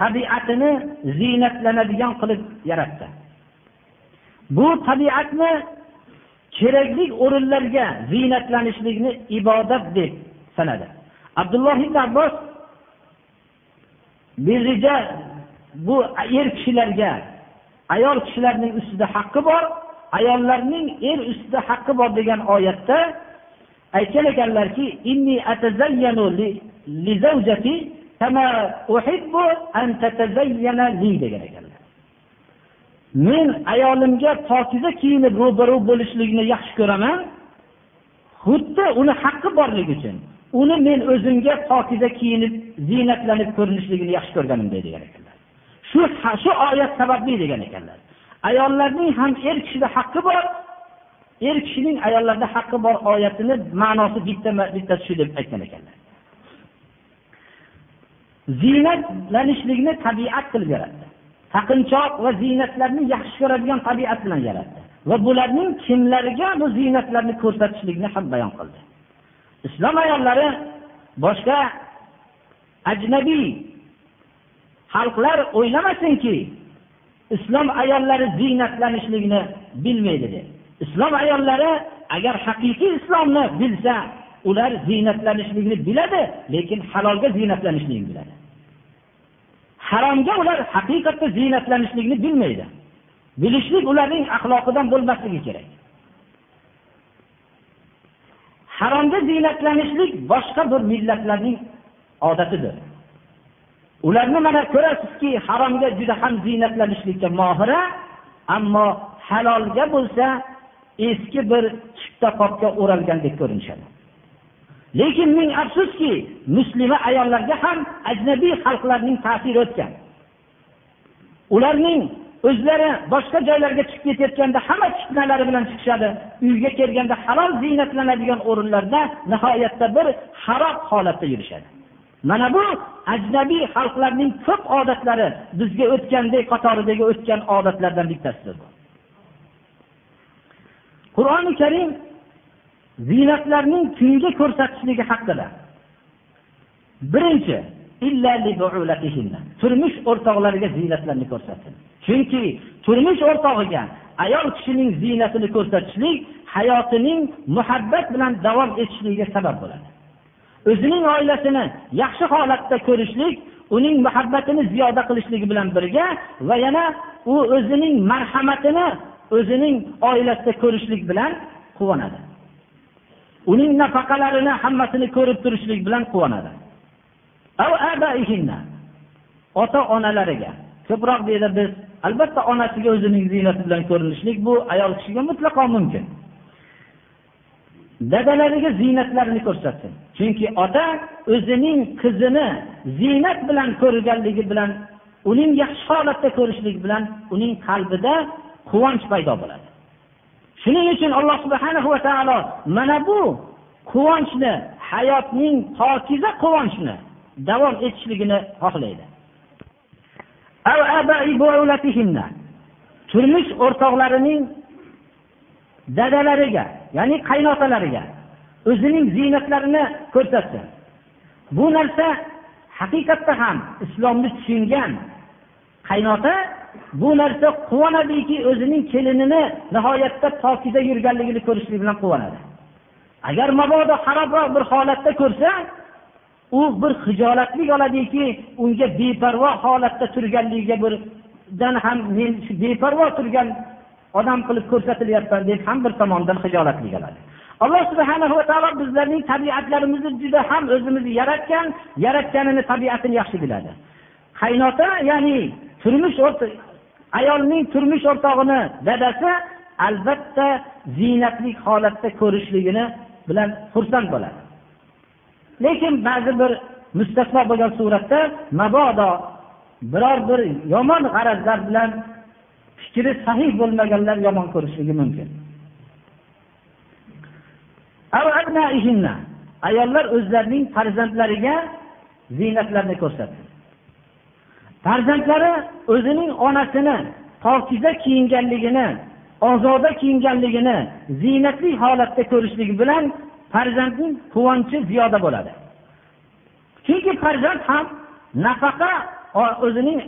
tabiatini ziynatlanadigan qilib yaratdi. Bu tabiatni kerakli o'rinlarga ziynatlanishlikni ibodat deb sanadi. Abdulloh ibn abbos bu er kishilarga ayol kishilarning ustida haqqi bor ayollarning er ustida haqqi bor degan oyatda aytgan ekanlarki degan ekanlar. Men ayolimga pokiza kiyinib ro'baro bo'lishlikni yaxshi ko'raman xuddi uni haqqi borligi uchun uni men o'zimga pokiza kiyinib ziynatlanib ko'rinishligini yaxshi ko'rganimday degan ekan. Shu shu oyat sababli degan ekanlar. Ayollarning ham er kishida haqqi bor. Er kishining ayollarda haqqi bor oyatini ma'nosi bitta bittasi shu deb aytgan ekanlar. Ziynatlanishlikni tabiat qilib yaratdi. Taqinchoq va ziynatlarni yaxshi ko'radigan tabiat bilan yaratdi. Va bularning kimlarga bu ziynatlarni ko'rsatishlikni ham bayon qildi. Islom ayollari boshqa ajnabiy xalqlar o'ylamasinki islom ayollari ziynatlanishlikni bilmaydi deb islom ayollari agar haqiqiy islomni bilsa ular ziynatlanishlikni biladi lekin halolga ziynatlanishlikni biladi. Haromga ular haqiqatda ziynatlanishlikni bilmaydi. Bilishlik ularning axloqidan bo'lmasligi kerak. Haromga ziynatlanishlik boshqa bir millatlarning odatidir. Ularni mana ko'rasizki haromga juda ham ziynatlanishlikka mohira ammo halolga bo'lsa eski bir chipta qopga o'ralgandek ko'rinishadi. Lekin ming afsuski muslima ayollarga ham ajnabiy xalqlarning ta'siri o'tgan. Ularning o'zlari boshqa joylarga chiqib ketayotganda hamma fitnalari bilan chiqishadi uyga kelganda halol ziynatlanadigan o'rinlarda nihoyatda bir harob holatda yurishadi. Mana bu ajnabiy xalqlarning ko'p odatlari bizga o'tgandek qatoridagi o'tgan odatlardan bittasidir qur'oni karim ziynatlarning kimga ko'rsatishligi haqida. Birinchi turmush o'rtoqlariga ziynatlarni ko'rsatsin chunki turmush o'rtog'iga ayol kishining ziynatini ko'rsatishlik hayotining muhabbat bilan davom etishligiga sabab bo'ladi. O'zining oilasini yaxshi holatda ko'rishlik uning muhabbatini ziyoda qilishligi bilan birga va yana u o'zining marhamatini o'zining oilasida ko'rishlik bilan quvonadi. Uning nafaqalarini hammasini ko'rib turishlik bilan quvonadi. Ota onalariga ko'proq deydi biz albatta onasiga o'zining ziynati bilan ko'rinishlik bu ayol kishiga mutlaqo mumkin. Dadalariga ziynatlarini ko'rsatsin. Chunki ota o'zining qizini ziynat bilan ko'rganligi bilan uning yaxshi holatda ko'rishlik bilan uning qalbida quvonch paydo bo'ladi. Shuning uchun alloh subhana va taolo mana bu quvonchni hayotning pokiza quvonchni davom etishligini xohlaydi. Turmush o'rtoqlarining dadalariga ya'ni qaynotalariga o'zining ziynatlarini ko'rsatdi bu narsa haqiqatda ham islomni tushungan qaynota bu narsa quvonadiki o'zining kelinini nihoyatda pokiza yurganligini ko'rishlik bilan quvonadi. Agar mabodo xarobroq bir holatda ko'rsa u bir hijolatlik oladiki unga beparvo holatda turganligiga birdan ham men shu beparvo turgan odam qilib ko'rsatilyapman deb ham bir tomondan hijolatli oladi alloh subhana va taolo bizlarning tabiatlarimizni juda ham o'zimizni yaratgan yaratganini tabiatini yaxshi biladi. Qaynota ya'ni turmush ayolning turmush o'rtog'ini dadasi albatta ziynatli holatda ko'rishligini bilan xursand bo'ladi. Lekin ba'zi bir mustasno bo'lgan suratda mabodo biror bir yomon g'arazlar bilan fikri sahih bo'lmaganlar yomon ko'rishligi mumkin. Ayollar o'zlarining farzandlariga ziynatlarni ko'rsatdi. Farzandlari o'zining onasini pokiza kiyinganligini ozoda kiyinganligini ziynatli holatda ko'rishligi bilan farzandning quvonchi ziyoda bo'ladi. Chunki farzand ham nafaqa o'zining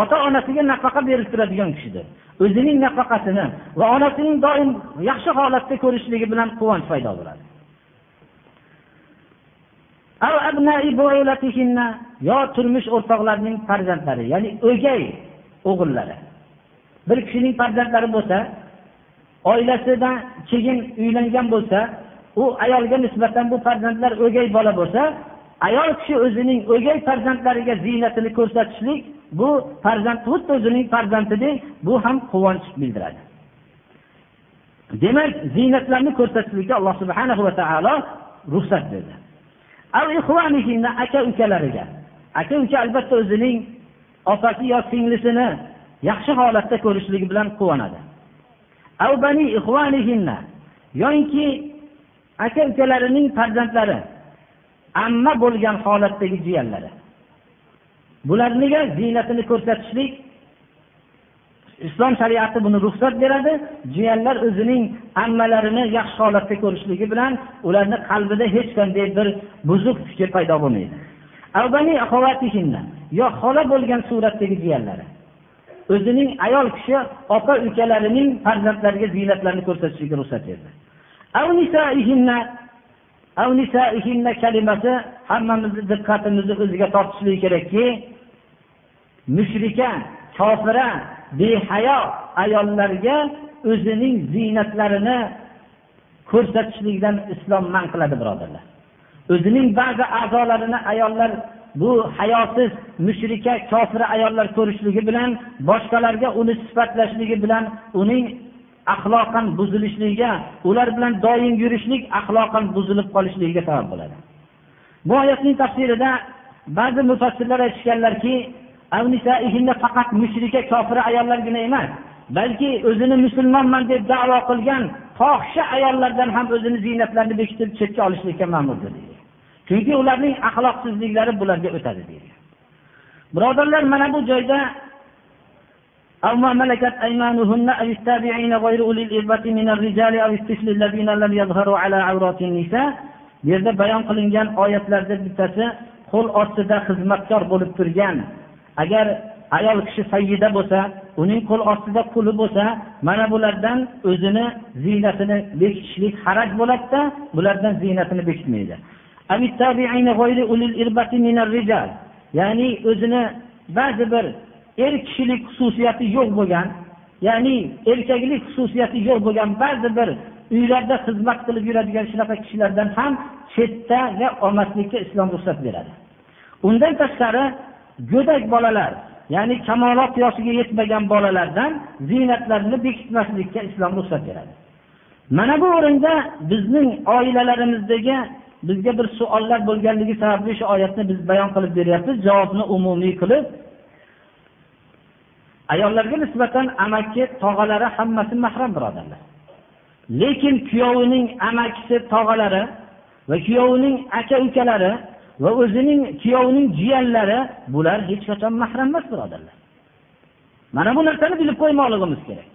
ota onasiga nafaqa berib turadigan kishidir. O'zining nafaqasini va onasining doim yaxshi holatda ko'rishligi bilan quvonch paydo bo'ladi. Yo turmush o'rtoqlarining farzandlari ya'ni o'gay o'g'illari. Bir kishining farzandlari bo'lsa oilasidan keyin uylangan bo'lsa u ayolga nisbatan bu farzandlar o'gay bola bo'lsa ayol kishi o'zining o'gay farzandlariga ziynatini ko'rsatishlik bu farzand xuddi o'zining farzandidek bu ham quvonch bildiradi. Demak ziynatlarni ko'rsatishlikka alloh subhana va taolo ruxsat berdi. Aka ukalariga. Aka uka albatta o'zining opasi yo singlisini yaxshi holatda ko'rishligi bilan quvonadi. Yoinki aka ukalarining farzandlari amma bo'lgan holatdagi jiyanlari. Bularniga ziynatini ko'rsatishlik islom shariati buni ruxsat beradi. Jiyanlar o'zining ammalarini yaxshi holatda ko'rishligi bilan ularni qalbida hech qanday bir buzuq fikr paydo bo'lmaydi. Yo xola bo'lgan suratdagi jiyanlari o'zining ayol kishi opa ukalarining farzandlariga ziynatlarni ko'rsatishiga ruxsat berdi. Kalimasi hammamizni diqqatimizni o'ziga tortishligi kerakki mushrika kofira behayo ayollarga o'zining ziynatlarini ko'rsatishlikdan islom man qiladi birodarlar. O'zining ba'zi a'zolarini ayollar bu hayosiz mushrika kofira ayollar ko'rishligi bilan boshqalarga uni sifatlashligi bilan uning axloqan buzilishligiga ular bilan doim yurishlik axloqan buzilib qolishligiga sabab bo'ladi. Bu oyatning tafsirida ba'zi mufassirlar aytishganlarki faqat mushrika kofira ayollargina emas balki o'zini musulmonman deb davo qilgan fohisha ayollardan ham o'zini ziynatlarini bekitib chetga olishlikka ma'murdir chunki ularning axloqsizliklari bularga o'tadi deydi birodarlar mana bu joyda أو ما ملكت أيمانهن أو التابعين غير أولي الإربة من الرجال أو الطفل الذين لم يظهروا على عورات النساء bu yerda bayon qilingan oyatlardan bittasi qo'l ostida xizmatkor bo'lib turgan agar ayol kishi sayyida bo'lsa uning qo'l ostida quli bo'lsa mana bulardan o'zini ziynatini bekitishlik haraj bo'ladida bulardan ziynatini bekitmaydi ya'ni o'zini ba'zi bir er kishilik xususiyati yo'q bo'lgan ya'ni erkaklik xususiyati yo'q bo'lgan ba'zi bir uylarda xizmat qilib yuradigan shunaqa kishilardan ham chetdaga olmaslikka islom ruxsat beradi. Undan tashqari go'dak bolalar ya'ni kamolot yoshiga yetmagan bolalardan ziynatlarni bekitmaslikka islom ruxsat beradi. Mana bu o'rinda bizning oilalarimizdagi bizga bir savollar bo'lganligi sababli shu oyatni biz bayon qilib beryapmiz. Javobni umumiy qilib ayollarga nisbatan amaki tog'alari hammasi mahram birodarlar. Lekin kuyovining amakisi tog'alari va kuyovining aka ukalari va o'zining kuyovining jiyanlari bular hech qachon mahram emas birodarlar. Mana bu narsani bilib qo'ymoqligimiz kerak.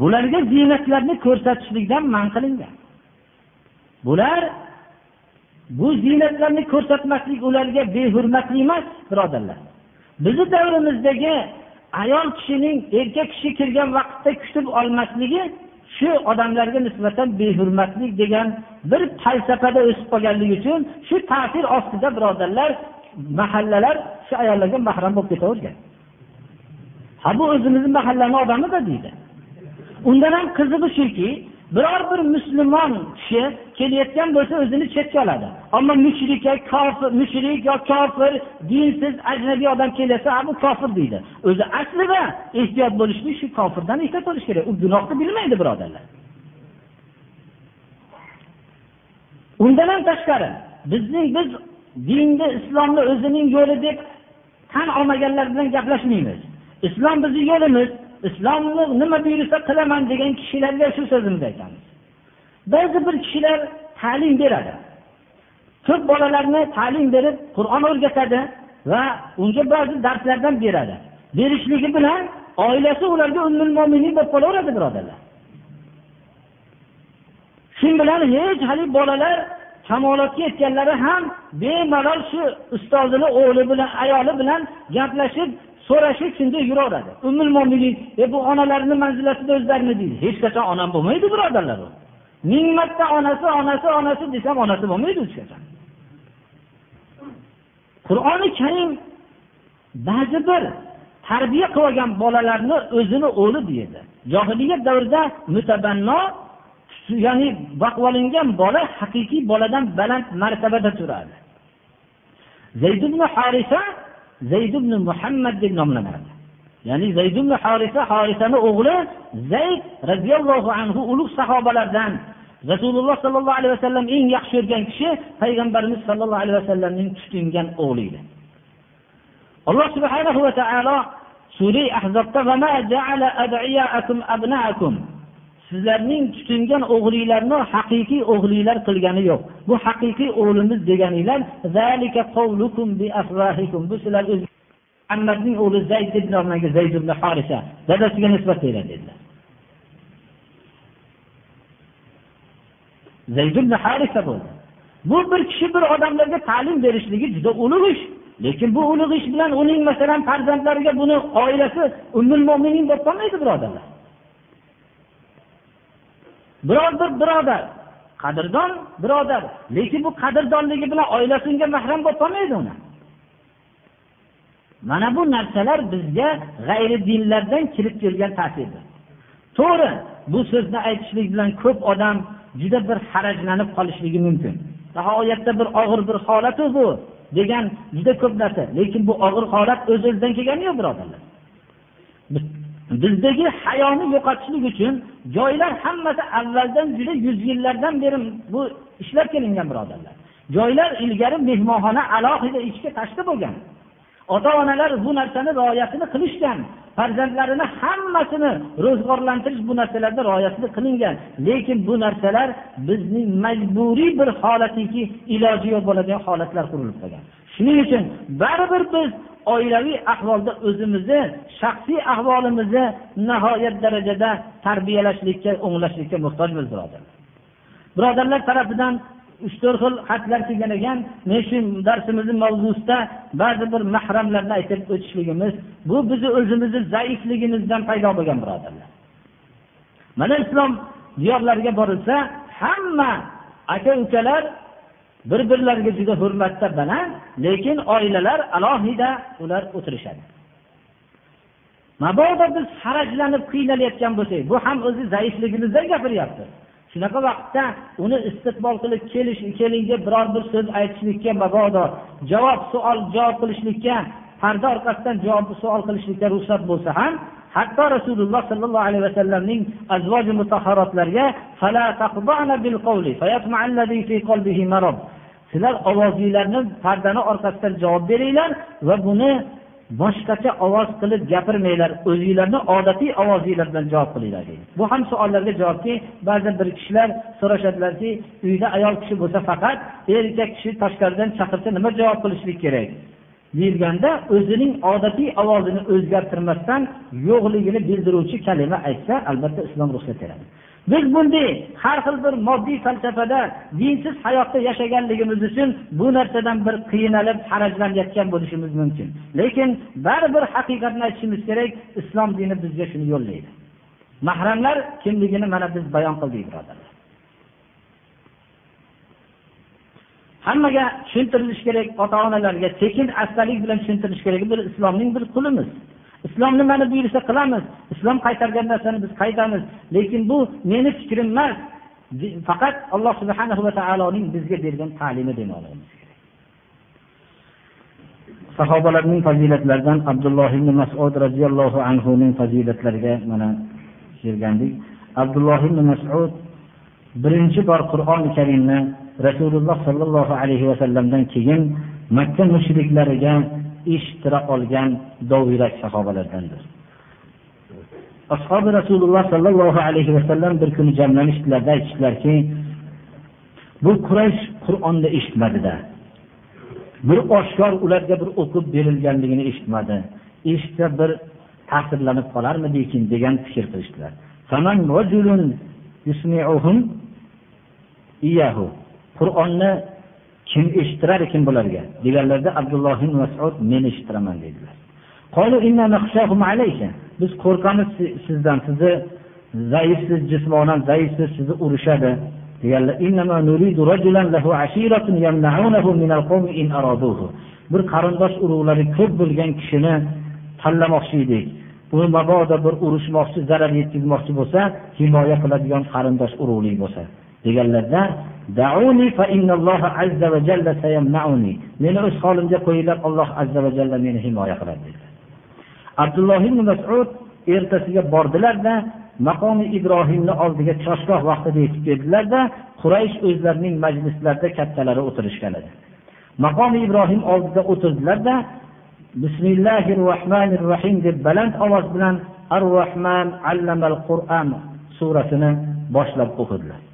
Bularga ziynatlarni ko'rsatishlikdan man qilingan. Bular bu ziynatlarni ko'rsatmaslik ularga behurmatlik emas birodarlar. Bizni davrimizdagi ayol kishining erkak kishi kirgan vaqtda kutib olmasligi shu odamlarga nisbatan behurmatlik degan bir falsafada o'sib qolganligi uchun shu ta'sir ostida birodarlar mahallalar shu ayollarga mahram bo'lib ketavergan. Ha bu o'zimizni mahallani odamida deydi. Undan ham qizig'i shuki biror bir musulmon kishi kelayotgan bo'lsa o'zini chetga oladi. Ammo mushrika kofir mushrik yo kofir dinsiz ajnabiy odam kelsa bu kofir deydi. O'zi aslida ehtiyot bo'lishlik shu kofirdan ehtiyot bo'lish kerak. U gunohni bilmaydi birodarlar. Undan ham tashqari bizning biz dinni islomni o'zining yo'li deb tan olmaganlar bilan gaplashmaymiz. Islom bizni yo'limiz. Islomni nima buyursa qilaman degan kishilarga shu so'zimizni aytamiz. Ba'zi bir kishilar ta'lim beradi. Ko'p bolalarni ta'lim berib qur'on o'rgatadi va unga ba'zi darslardan beradi. Berishligi bilan oilasi ularga ummul mo'minin bo'lib qolaveradi birodarlar. Shu bilan hech haligi bolalar kamolotga yetganlari ham bemalol shu ustozini o'g'li bilan ayoli bilan gaplashib so'rashi shunday yuraveradi. Umul mo'minin e bu onalarni manzilatida o'zlarini deydi. Hech qachon onam bo'lmaydi birodarlar u. Ming marta onasi onasi onasi desam onasi bo'lmaydi hech qachon. Qur'oni karim ba'zi bir tarbiya qilib olgan bolalarni o'zini o'g'li deydi. Johiliyat davrida mutabanno ya'ni boqib bola haqiqiy boladan baland martabada turadi. Zayd ibn harisa zayd ibn muhammad deb nomlanadi. Ya'ni zayd ibn horisa horisani o'g'li zayd roziyallohu anhu ulug' sahobalardan. Rasululloh sollallohu alayhi vasallam eng yaxshi ko'rgan kishi payg'ambarimiz sollallohu alayhi vasallamning tutingan o'g'li edi. Alloh subhanahu va taolo sura ahzobda sizlarning tutingan o'g'linglarni haqiqiy o'g'linglar qilgani yo'q. Bu haqiqiy o'g'limiz deganinglar bu sizlar muhammadning o'g'li zayd deb nomlangan zayd ibn harisa dadasiga nisbat beradi dedilar. Zayd ibn harisa bo'ldi. Bu bir kishi bir odamlarga ta'lim berishligi juda ulug' ish. Lekin bu ulug' ish bilan uning masalan farzandlariga buni oilasi ummul mo'minin bo'lib qolmaydi birodarlar. Biror bir birodar. Qadrdon birodar. Lekin bu qadrdonligi bilan oilasi unga mahram bo'lib qolmaydi uni. Mana bu narsalar bizga g'ayri dinlardan kirib kelgan ta'sirdir. To'g'ri bu so'zni aytishlik bilan ko'p odam juda bir harajlanib qolishligi mumkin. Nihoyatda bir og'ir bir holatu bu degan juda ko'p narsa. Lekin bu og'ir holat o'z o'zidan kelgani yo'q birodarlar. Bizdagi hayoni yo'qotishlik uchun joylar hammasi avvaldan juda yuz yillardan beri bu ishlar kelingan birodarlar. Joylar ilgari mehmonxona alohida ichki tashqi bo'lgan. Ota onalar bu narsani rioyasini qilishgan. Farzandlarini hammasini ro'zg'orlantirish bu narsalarda rioyasini qilingan. Lekin bu narsalar bizning majburiy bir holatiki iloji yo'q bo'ladigan holatlar qurilib qolgan. Shuning uchun baribir biz oilaviy ahvolda o'zimizni shaxsiy ahvolimizni nihoyat darajada tarbiyalashlikka o'nglashlikka muhtojmiz birodarlar. Birodarlar tarafidan uch to'rt xil xatlar kelgan ekan men shu darsimizni mavzusida ba'zi bir mahramlarni aytib o'tishligimiz bu bizni o'zimizni zaifligimizdan paydo bo'lgan birodarlar. Mana islom diyorlariga borilsa hamma aka ukalar bir birlariga juda hurmatda baland lekin oilalar alohida ular o'tirishadi. Mabodo biz harajlanib qiynalayotgan bo'lsak bu ham o'zi zaifligimizdan gapiryapti. Shunaqa vaqtda uni istiqbol qilib kelish kelinga biror bir so'z aytishlikka mabodo javob savol javob qilishlikka parda orqasidan javob savol qilishlikka ruxsat bo'lsa ham hatto rasululloh sollallohu alayhi vasallamning azvoji mutahharotlarga sizlar ovozinglarni pardani orqasidan javob beringlar va buni boshqacha ovoz qilib gapirmanglar. O'zinglarni odatiy ovozinglar bilan javob qilinglar deydi. Bu ham savollarga javobki ba'zan bir kishilar so'rashadilarki uyda ayol kishi bo'lsa faqat er erkak kishi tashqaridan chaqirsa nima javob qilishlik kerak? Deyilganda o'zining odatiy ovozini o'zgartirmasdan yo'qligini bildiruvchi kalima aytsa albatta islom ruxsat beradi biz bunday har xil bir moddiy falsafada dinsiz hayotda yashaganligimiz uchun bu narsadan bir qiynalib harajlanayotgan bo'lishimiz mumkin. Lekin baribir haqiqatni aytishimiz kerak islom dini bizga shuni yo'llaydi. Mahramlar kimligini mana biz bayon qildik birodarlar. Hammaga tushuntirilishi kerak ota onalarga sekin astalik bilan tushuntirish kerak bir islomning bir qulimiz. Islom nimani buyursa qilamiz. Islom qaytargan narsani biz qaytamiz lekin bu meni fikrim emas. Faqat alloh subhana va taoloning bizga bergan ta'limi demoqligimiz sahobalarning fazilatlaridan abdulloh ibn masud roziyallohu anhuning fazilatlariga mana kelgandik. Abdulloh ibn masud birinchi bor qur'oni karimni rasululloh sollallohu alayhi vasallamdan keyin makka mushriklariga eshittira olgan dovyurak sahobalardandir. Ashobi rasululloh sollallohu alayhi vasallam bir kuni jamlanishdilarda aytishdilarki bu quraysh qur'onni eshitmadida. Bir oshkor ularga bir o'qib berilganligini eshitmadi. Eshitsa bir ta'sirlanib qolarmidikin degan fikr qilishdilar. Qur'onni kim eshittirar ekan bularga? Deganlarda abdulloh ibn masud men eshittiraman dedilar. Biz qo'rqamiz sizdan sizni zaifsiz jismonan zaifsiz sizni urishadi. Deganlar bir qarindosh urug'lari ko'p bo'lgan kishini tanlamoqchi edik. U mabodo bir urushmoqchi zarar yetkazmoqchi bo'lsa himoya qiladigan qarindosh urug'lik bo'lsa. Deganlarda meni o'z holimga qo'yinglar alloh azza va jalla meni himoya qiladi dedilar. Abdulloh ibn masud ertasiga bordilarda maqomi ibrohimni oldiga choshgoh vaqtida yetib keldilarda quraysh o'zlarining majlislarida kattalari o'tirishgan edi. Maqomi ibrohim oldida o'tirdilarda bismillahi rohmanir rohim deb baland ovoz bilan ar rohman allamal qur'an surasini boshlab o'qidilar.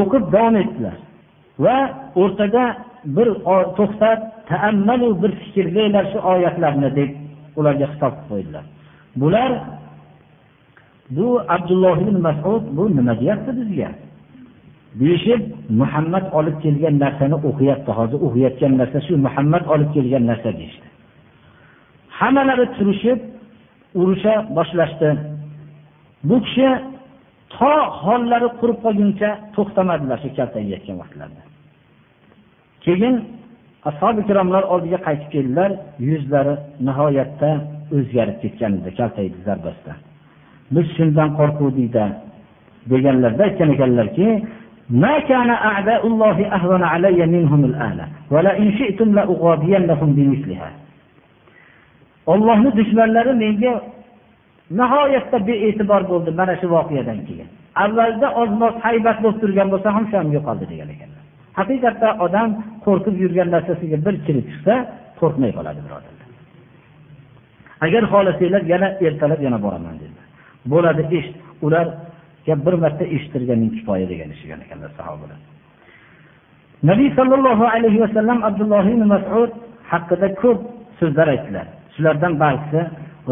O'qib davom etdilar. Va o'rtada bir to'xtab taammalu bir fikrlanglar shu oyatlarni deb ularga xitob qo'ydilar. Bular bu abdulloh ibn masud bu nima deyapti bizga? Deyishib muhammad olib kelgan narsani o'qiyapti hozir o'qiyotgan narsa shu muhammad olib kelgan narsa deyishdi. Hammalari turishib urusha boshlashdi. Bu kishi to hollari qurib qolguncha to'xtamadilar shu kaltayayotgan vaqtlarida keyin ashobi ikromlar oldiga qaytib keldilar yuzlari nihoyatda o'zgarib ketgan edi kaltaydi zarbasidan biz shundan qo'rquvdikda deganlarda aytgan ekanlarki ما كان أعداء الله أهون علي منهم الآن ولئن شئتم لأغادينهم بمثلها Allohning dushmanlari menga nihoyatda bee'tibor bo'ldi mana shu voqeadan keyin. Avvalda ozmoz haybat bo'lib turgan bo'lsa ham shu ham yo'qoldi degan ekanlar. Haqiqatda odam qo'rqib yurgan narsasiga bir kirib chiqsa, qo'rqmay qoladi birodarlar. Agar xohlasanglar yana ertalab yana boraman dedilar. Bo'ladi eshit Ularga bir marta eshittirganing kifoya degan ishigan ekanlar sahobalar. Nabiy sallallohu alayhi vasallam Abdulloh ibn Mas'ud haqida ko'p so'zlar aytdilar. Shulardan ba'zisi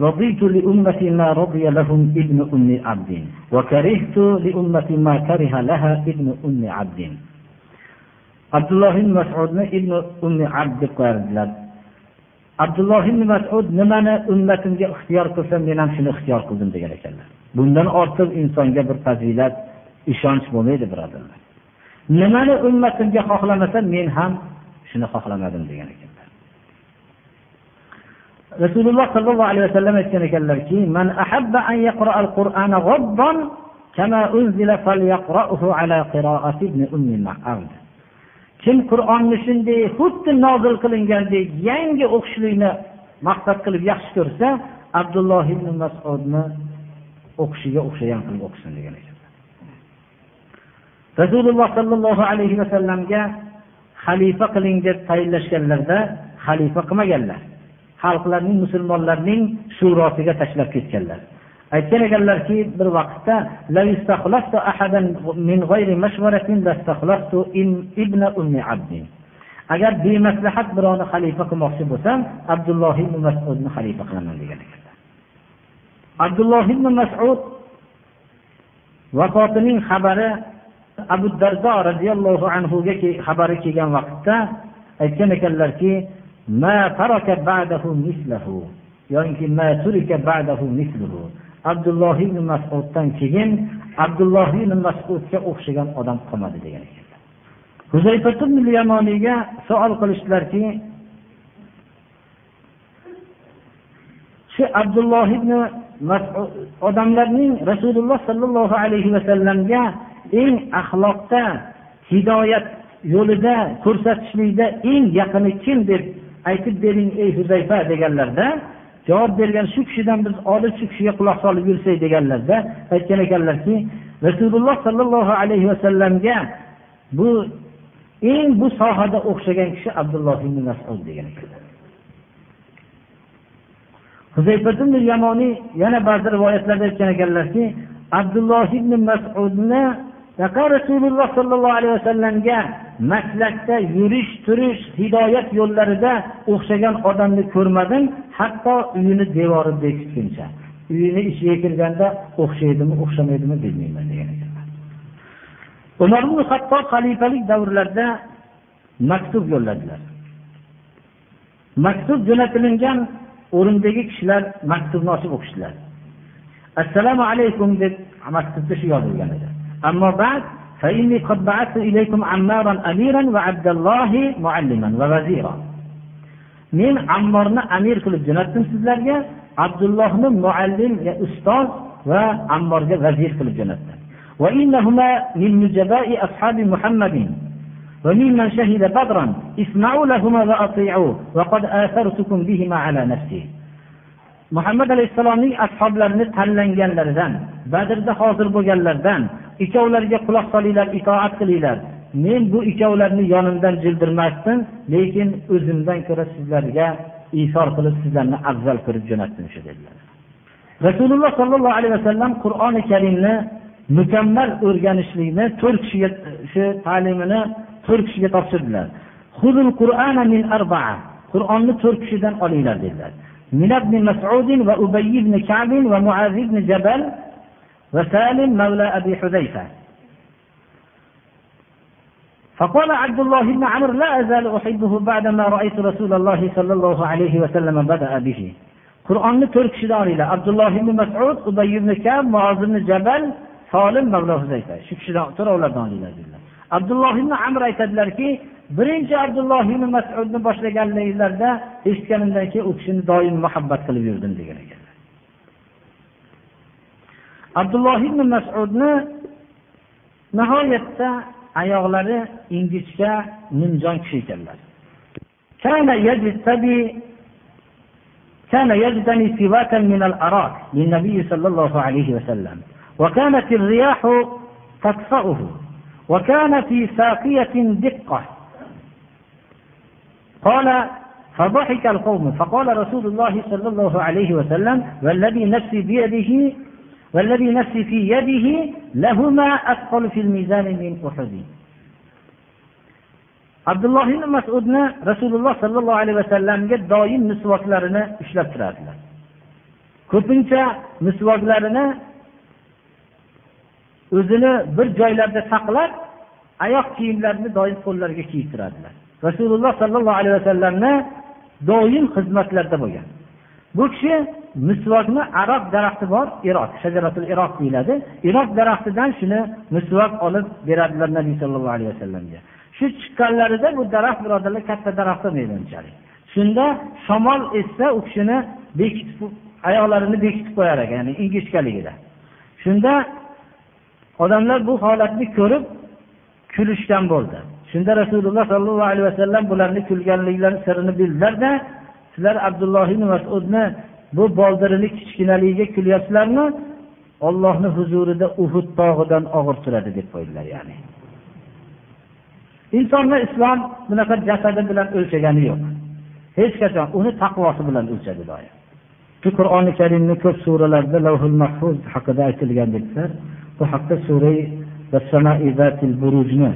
رضيت لأمتي ما رضي لهم ابن أم عبد وكرهت لأمتي ما كره لها ابن أم عبد abdulloh ibn masudni ibn ummi abd deb qo'yardilar abdulloh ibn masud nimani ummatimga ixtiyor qilsam men ham shuni ixtiyor qildim degan ekanlar bundan ortiq insonga bir fazilat ishonch bo'lmaydi birodarlar nimani ummatimga xohlamasa men ham shuni xohlamadim degan ekanlar Rasululloh sollallohu alayhi vasallam aytgan ekanlarki man ahabba an yaqra al qur'ana g'addan kama unzila falyaqra'uhu ala qira'ati ibn ummi ma'abd kim qur'onni shunday xuddi nozil qilingandek yangi o'qishlikni maqsad qilib yaxshi ko'rsa abdulloh ibn masudni o'qishiga o'xshagan qilib o'qisin degan ekan. Rasululloh sollallohu alayhi vasallamga xalifa qiling deb tayinlashganlarida xalifa qilmaganlar. Xalqlarning musulmonlarning shurosiga tashlab ketganlar. Aytgan ekanlarki bir vaqtda agar bemaslahat birovni xalifa qilmoqchi bo'lsam abdulloh ibn masudni xalifa qilaman degan ekanlar. Abdulloh ibn masud vafotining xabari abu dardo roziyallohu anhuga xabari kelgan vaqtda aytgan ekanlarki yoki abdulloh ibn masuddan keyin abdulloh ibn masudga o'xshagan odam qolmadi degan ekanlar yamoniyga savol qilishdilarki shu abdulloh ibn masud odamlarning rasululloh sollallohu alayhi vasallamga eng axloqda hidoyat yo'lida ko'rsatishlikda eng yaqini kim deb aytib bering ey huzayfa deganlarda javob bergan shu kishidan biz olib shu kishiga quloq solib yursak deganlarda aytgan ekanlarki rasululloh sollallohu alayhi vasallamga bu eng bu sohada o'xshagan kishi abdulloh ibn masud degan ekanlar yamoniy yana ba'zi rivoyatlarda aytgan ekanlarki abdulloh ibn masudni rasululloh sollallohu alayhi vasallamga maslakda yurish turish hidoyat yo'llarida o'xshagan odamni ko'rmadim hatto uyini devori bekitguncha uyini ichiga kirganda o'xshaydimi o'xshamaydimi bilmayman degan ekanlar umar ibn hattob xalifalik davrlarida maktub yo'lladilar. Maktub jo'natilingan o'rindagi kishilar maktubni ochib o'qishdilar. Assalomu alaykum deb maktubda shu yozilgan edi. Ammo ba'd فإني قد بعثت إليكم عمارا أميرا وعبد الله معلما ووزيرا. men ammorni amir qilib jo'natdim sizlarga abdullohni muallim ustoz va ammorga vazir qilib jo'natdim وإنهما من نجباء أصحاب محمد. وممن شهد بدرا اسمعوا لهما وأطيعوه وقد آثرتكم بهما على نفسي muhammad alayhissalomning ashoblarini tanlanganlaridan badrda hozir bo'lganlardan ikkovlariga quloq solinglar itoat qilinglar. Men bu ikkovlarni yonimdan jildirmasdim lekin o'zimdan ko'ra sizlarga isor qilib sizlarni afzal ko'rib jo'natdim shu dedilar. Rasululloh sollallohu alayhi vasallam qur'oni karimni mukammal o'rganishlikni to'rt kishiga shu ta'limini to'rt kishiga topshirdilar. Qur'onni to'rt kishidan olinglar dedilar. من ابن مسعود وأبي بن كعب ومعاذ بن جبل وسالم مولى أبي حذيفة. فقال عبد الله بن عمرو لا أزال أحبه بعدما رأيت رسول الله صلى الله عليه وسلم بدأ به. قرآن ترك شدان إلى عبد الله بن مسعود أبي بن كعب معاذ بن جبل سالم مولى حذيفة. شك شدان ترى أولادان إلى عبد الله بن عمرو أيتدلر birinchi abdulloh ibn masudni boshlaganliglarida eshitganimdan keyin u kishini doim muhabbat qilib yurdim degan ekanlar abdulloh ibn masudni nihoyatda oyoqlari ingichka nimjon kishi ekanlar كان يجتني سواكا من الأراك للنبي صلى الله عليه وسلم وكانت الرياح تطفأه وكان في ساقية دقة قال فضحك القوم فقال رسول الله صلى الله عليه وسلم والذي نفسي بيده والذي نفسي في يده لهما أثقل في الميزان من أحد abdulloh ibn masudni rasululloh sollallohu alayhi vasallamga doim misvoklarini ushlab turardilar ko'pincha misvoklarini o'zini bir joylarda saqlab oyoq kiyimlarini doim qo'llariga kiyib turardilar Rasululloh sollallohu alayhi vasallamni doim xizmatlarda bo'lgan. Bu kishi misvokni aroq daraxti bor iroq shajaratul iroq deyiladi. Iroq daraxtidan shuni misvok olib beradilar nabiy sollallohu alayhi vasallamga shu chiqqanlarida bu daraxt birodarlar katta daraxt bo'lmaydi unchalik shunda shamol essa u kishini bekitib oyoqlarini bekitib qo'yar ekan ya'ni ingichkaligida. Shunda odamlar bu holatni ko'rib kulishgan bo'ldi. Shunda rasululloh sollallohu alayhi vasallam bularni kulganliklarini sirini bildilarda sizlar abdulloh ibn masudni bu boldirini kichkinaligiga kulyapsizlarmi ollohni huzurida uhud tog'idan og'ir turadi deb qo'ydilar ya'ni. Insonni islom bunaqa jasadi bilan o'lchagani yo'q. Hech qachon uni taqvosi bilan o'lchadi doim. Shu qur'oni karimni ko'p suralarda lavhul mahfuz haqida aytilgan dedilar bu haqda surai burujni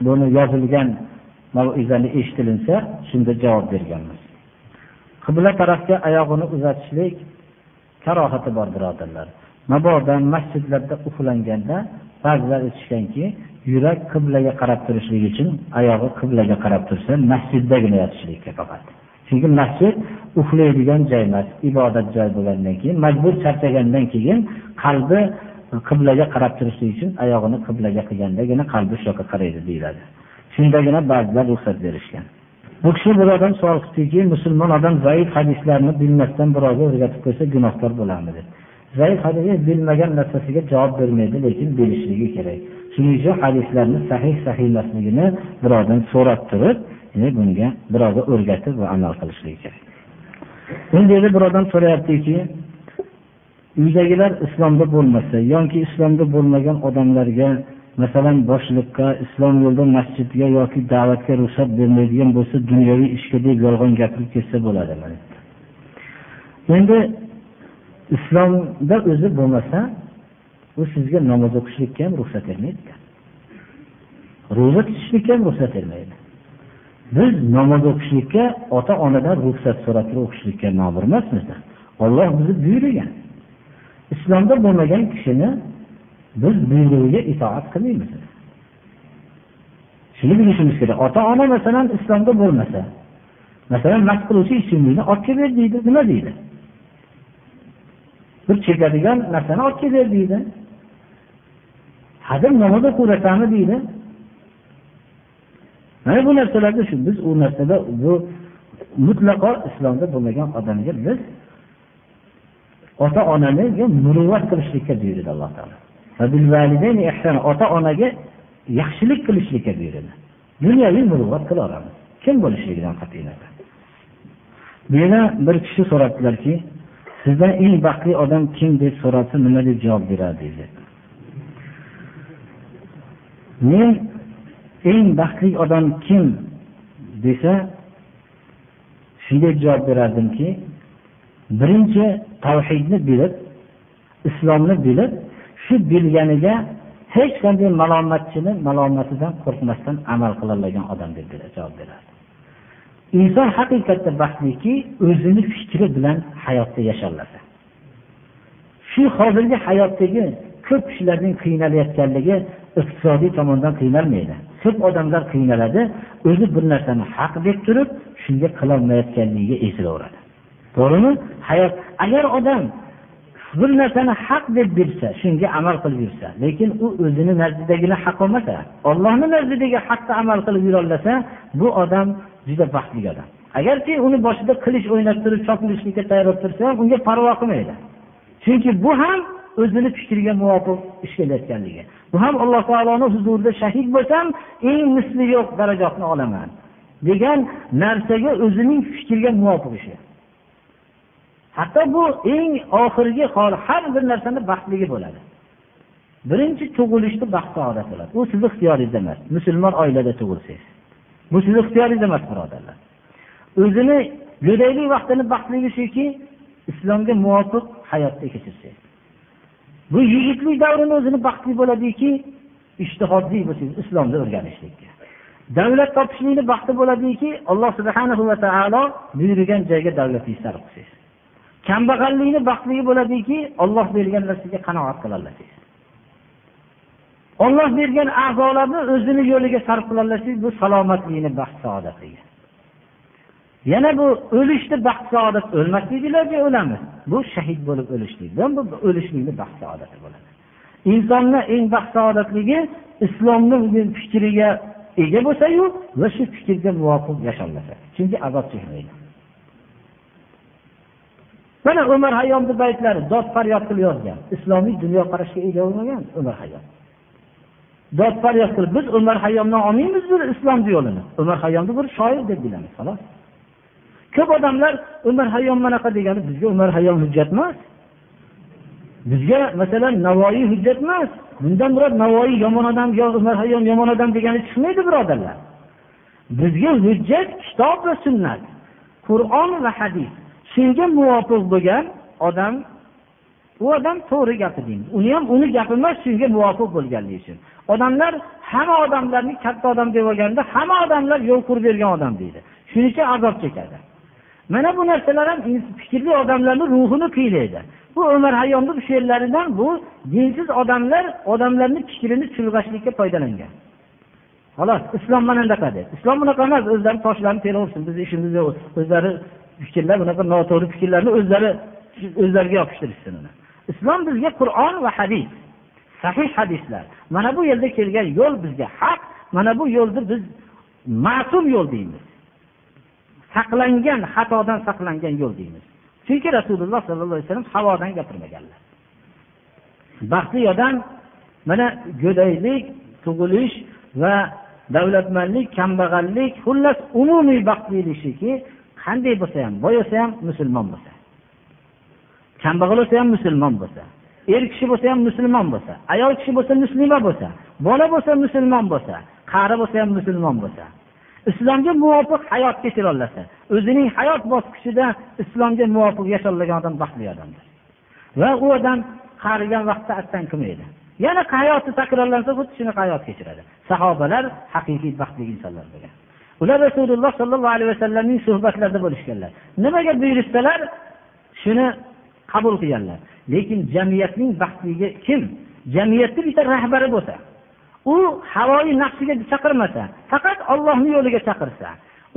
buni yozilgan maizani eshitilinsa shunda javob berganmiz. Qibla tarafga oyog'ini uzatishlik karohati bor birodarlar. Mabodo masjidlarda uxlanganda ba'zilar aytishganki yurak qiblaga qarab turishligi uchun oyog'i qiblaga qarab tursa masjiddagina yotishlikka faqat chunki masjid uxlaydigan joy emas ibodat joyi bo'lgandan keyin majbur charchagandan keyin qalbi qiblaga qarab turishlik uchun oyog'ini qiblaga qilgandagina qalbi shu yoqqa qaraydi deyiladi. Shundagina ba'zilar ruxsat berishgan. Bu kishi bir odam savol qildiki musulmon odam zaif hadislarni bilmasdan birovga o'rgatib qo'ysa gunohkor bo'ladimi deb zaif hadis bilmagan narsasiga javob bermaydi lekin bilishligi kerak. Shuning uchun hadislarni sahih sahih emasligini birovdan so'rab turib bunga birovga o'rgatib va amal qilishligi kerak. Endi endi bir odam so'rayaptiki uydagilar islomda bo'lmasa yoki islomda bo'lmagan odamlarga masalan boshliqqa islom yo'lida masjidga yoki da'vatga ruxsat bermaydigan bo'lsa dunyoviy ishga deb yolg'on gapirib ketsa bo'ladi endi islomda o'zi bo'lmasa u sizga namoz o'qishlikka ham ruxsat bermaydi ro'za tutishlikka ham ruxsat bermaydi. Biz namoz o'qishlikka ota onadan ruxsat so'rab turib o'qishlikka ma'mur emasmiz olloh bizni buyurgan. Islomda bo'lmagan kishini biz buyrug'iga itoat qilmaymiz. Shuni bilishimiz kerak. Ota ona masalan islomda bo'lmasa masalan mast qiluvchi ichimlikni olib kelib ber deydi. Nima deydi? Bir chekadigan narsani olib kelib ber deydi. Hadeb namoz o'qiyveratami deydi. Mana bu narsalarda shu biz u narsada bu mutlaqo islomda bo'lmagan odamga biz ota onaniga muruvvat qilishlikka buyurdi alloh taolo. Ota onaga yaxshilik qilishlikka buyurdi. Dunyoviy muruvvat olamiz, kim bo'lishligidan qat'iy nazar bu yerda bir kishi so'rabdilarki sizdan eng baxtli odam kim? deb so'rasa nima deb javob berardingiz men eng baxtli odam kim? desa shunday javob berardimki birinchi tavhidni bilib islomni bilib shu bilganiga hech qanday malomatchini malomatidan qo'rqmasdan amal qilolmagan odam deb javob beradi. Inson haqiqatda baxtliki o'zini fikri bilan hayotda yasholadi shu hozirgi hayotdagi ko'p kishilarning qiynalayotganligi iqtisodiy tomondan qiynalmaydi. Ko'p odamlar qiynaladi o'zi bir narsani haq deb turib shunga qilolmayotganligiga esilaveradi to'g'rimi hayot agar odam bir narsani haq deb bilsa shunga amal qilib yursa lekin u o'zini nazdidagini haq bo'lmasa ollohni nazdidagi haqqa amal qilib yurolmasa bu odam juda baxtli odam. Agarki uni boshida qilich o'ynab turib chopilishlikka tayyorlab tursa ham unga parvo qilmaydi. Chunki bu ham o'zini fikriga muvofiq ish kelayotganligi. Bu ham alloh taoloni huzurida shahid bo'lsam eng misli yo'q darajatni olaman degan narsaga o'zining fikriga muvofiq ishi. Hatto bu eng oxirgi hol har bir narsani baxtligi bo'ladi. Birinchi tug'ilishni baxt saodat bo'ladi. U sizni ixtiyoringizda emas musulmon oilada tug'ilsangiz. Bu sizni ixtiyoringizda emas birodarlar. O'zini go'daylik vaqtini baxtligi shuki islomga muvofiq hayotda kechirsangiz. Bu yigitlik davrini o'zini baxtli bo'ladiki ishtihodli bo'lsangiz islomni o'rganishlikka. Davlat topishlikni baxti bo'ladiki alloh subhana va taolo buyurgan joyga davlatingizni sarf qilsangiz kambag'allikni baxtligi bo'ladiki olloh bergan narsaga qanoat qilolasiz olloh bergan a'zolarni o'zini yo'liga sarf qilolasiz bu salomatlikni baxt saodatiga. Yana bu o'lishni baxt saodat o'lmasliklarga o'lamiz bu shahid bo'lib o'lishlik. Bu o'lishlikni baxt saodati bo'ladi. Insonni eng baxt saodatligi islomni fikriga ega bo'lsayu va shu fikrga muvofiq yasholmasa. Chunki azob chekmaydi. Mana umar hayyomni baytlari dod faryod qilib yozgan islomiy dunyoqarashga ega bo'lmagan umar hayyom dod faryod qilib biz umar hayyomdan olmaymiz bir islomni yo'lini. Umar hayyomni bir shoir deb bilamiz xolos. Ko'p odamlar umar hayyom manaqa degani bizga umar hayyom hujjat emas. Bizga masalan navoiy hujjat emas. Bundan murod navoiy yomon odam yo umar hayyom yomon odam degani chiqmaydi birodarlar. Bizga hujjat kitob va sunnat qur'on va hadis senga muvofiq bo'lgan odam u odam to'g'ri gapi deymiz. Uni ham uni gapi emas senga muvofiq bo'lganligi uchun odamlar hamma odamlarni katta odam deb olganda hamma odamlar yo'l qurib bergan odam deydi. Shuning uchun azob chekadi. Mana bu narsalar ham fikrli odamlarni ruhini qiylaydi. Bu umar hayyomni bu she'rlaridan bu dinsiz odamlar odamlarni fikrini chulg'ashlikka foydalangan. Xolos islom mana bunaqa deb. Islom bunaqa emas o'zlari toshlarni teraversin bizni ishimiz yo'q o'zlari fikrlar bunaqa noto'g'ri fikrlarni o'zlari o'zlariga yopishtirishsin uni. Islom bizga qur'on va hadis sahih hadislar. Mana bu yerda kelgan yo'l bizga haq mana bu yo'lni biz ma'sum yo'l deymiz. Saqlangan xatodan saqlangan yo'l deymiz. Chunki rasululloh sollallohu alayhi vasallam havodan gapirmaganlar. Baxtli odam mana go'daylik tug'ilish va davlatmandlik kambag'allik xullas umumiy baxtlilik shuki qanday bo'lsa ham boy bo'lsa ham musulmon bo'lsa. Kambag'al bo'lsa ham musulmon bo'lsa. Er kishi bo'lsa ham musulmon bo'lsa. Ayol kishi bo'lsa muslima bo'lsa. Bola bo'lsa musulmon bo'lsa. Qari bo'lsa ham musulmon bo'lsa. Islomga muvofiq hayot kechira olsa o'zining hayot bosqichida islomga muvofiq yasholgan odam baxtli odamdir. Va u odam qarigan vaqtda asdan qilmaydi. Yana hayoti takrorlansa xuddi shunaqa hayot kechiradi. Sahobalar haqiqiy baxtli insonlar bo'lgan. Ular rasululloh sollallohu alayhi vasallamning suhbatlarida bo'lishganlar. Nimaga buyurishsalar shuni qabul qilganlar. Lekin jamiyatning baxtligi kim? Jamiyatni bitta rahbari bo'lsa u havoyi nafsiga chaqirmasa faqat ollohni yo'liga chaqirsa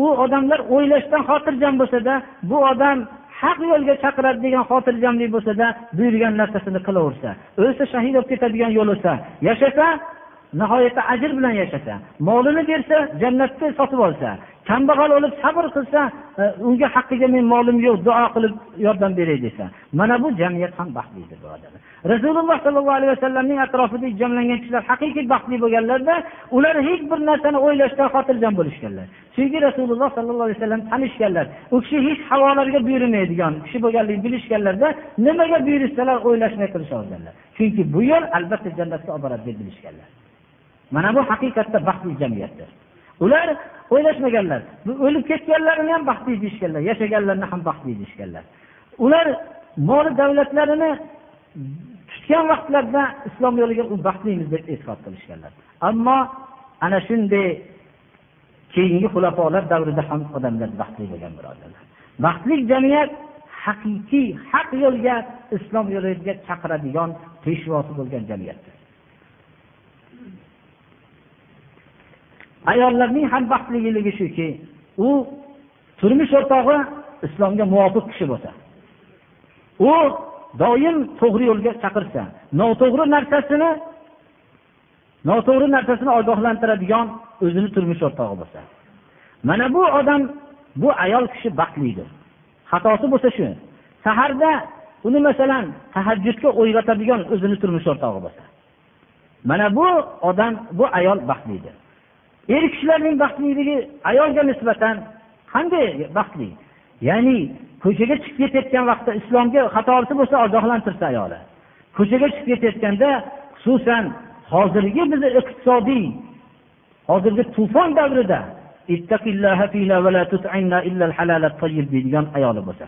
u odamlar o'ylashdan xotirjam bo'lsada bu odam haq yo'lga chaqiradi degan xotirjamlik bo'lsada buyurgan narsasini qilaversa o'lsa shahid bo'lib ketadigan yo'l o'lsa yashasa nihoyatda ajr bilan yashasa molini bersa jannatda sotib olsa kambag'al o'lib sabr qilsa e, unga haqqiga men molim yo'q duo qilib yordam beray desa mana bu jamiyat ham baxtlidir birodarlar rasululloh sollallohu alayhi vasallamning atrofida jamlangan kishilar haqiqiy baxtli bo'lganlarda ular hech bir narsani o'ylashdan xotirjam bo'lishganlar. Chunki rasululloh sollallohu alayhi vasallam tanishganlar u kishi hech havolarga buyurmaydigan kishi bo'lganligini bilishganlarda nimaga buyurishsalar o'ylashmay qilishaverganlar chunki bu yo'l albatta jannatga olib boradi deb bilishganlar. Mana bu haqiqatda baxtli jamiyatdir ular o'ylashmaganlar o'lib ketganlarini ham baxtli deyishganlar yashaganlarni ham baxtli deyishganlar. Ular mol davlatlarini tutgan vaqtlarida islom yo'liga u baxtlimiz deb e'tiqod qilishganlar. Ammo ana shunday keyingi xulafolar davrida ham odamlar baxtli bo'lgan birodarlar. Baxtli jamiyat haqiqiy haq yo'lga islom yo'liga chaqiradigan peshvosi bo'lgan jamiyatdir. Ayollarning ham baxtligiligi shuki u turmush o'rtog'i islomga muvofiq kishi bo'lsa u doim to'g'ri yo'lga chaqirsa noto'g'ri narsasini noto'g'ri narsasini ogohlantiradigan o'zini turmush o'rtog'i bo'lsa. Mana bu odam bu ayol kishi baxtlidir. Xatosi bo'lsa shu saharda uni masalan tahajjudga o'yg'otadigan o'zini turmush o'rtog'i bo'lsa. Mana bu odam bu ayol baxtlidir. Er kishilarning baxtliligi ayolga nisbatan qanday baxtli? Ya'ni ko'chaga chiqib ketayotgan vaqtda islomga xatosi bo'lsa ogohlantirsa ayoli. Ko'chaga chiqib ketayotganda xususan hozirgi bizni iqtisodiy hozirgi tufon davrida deydigan ayoli bo'lsa.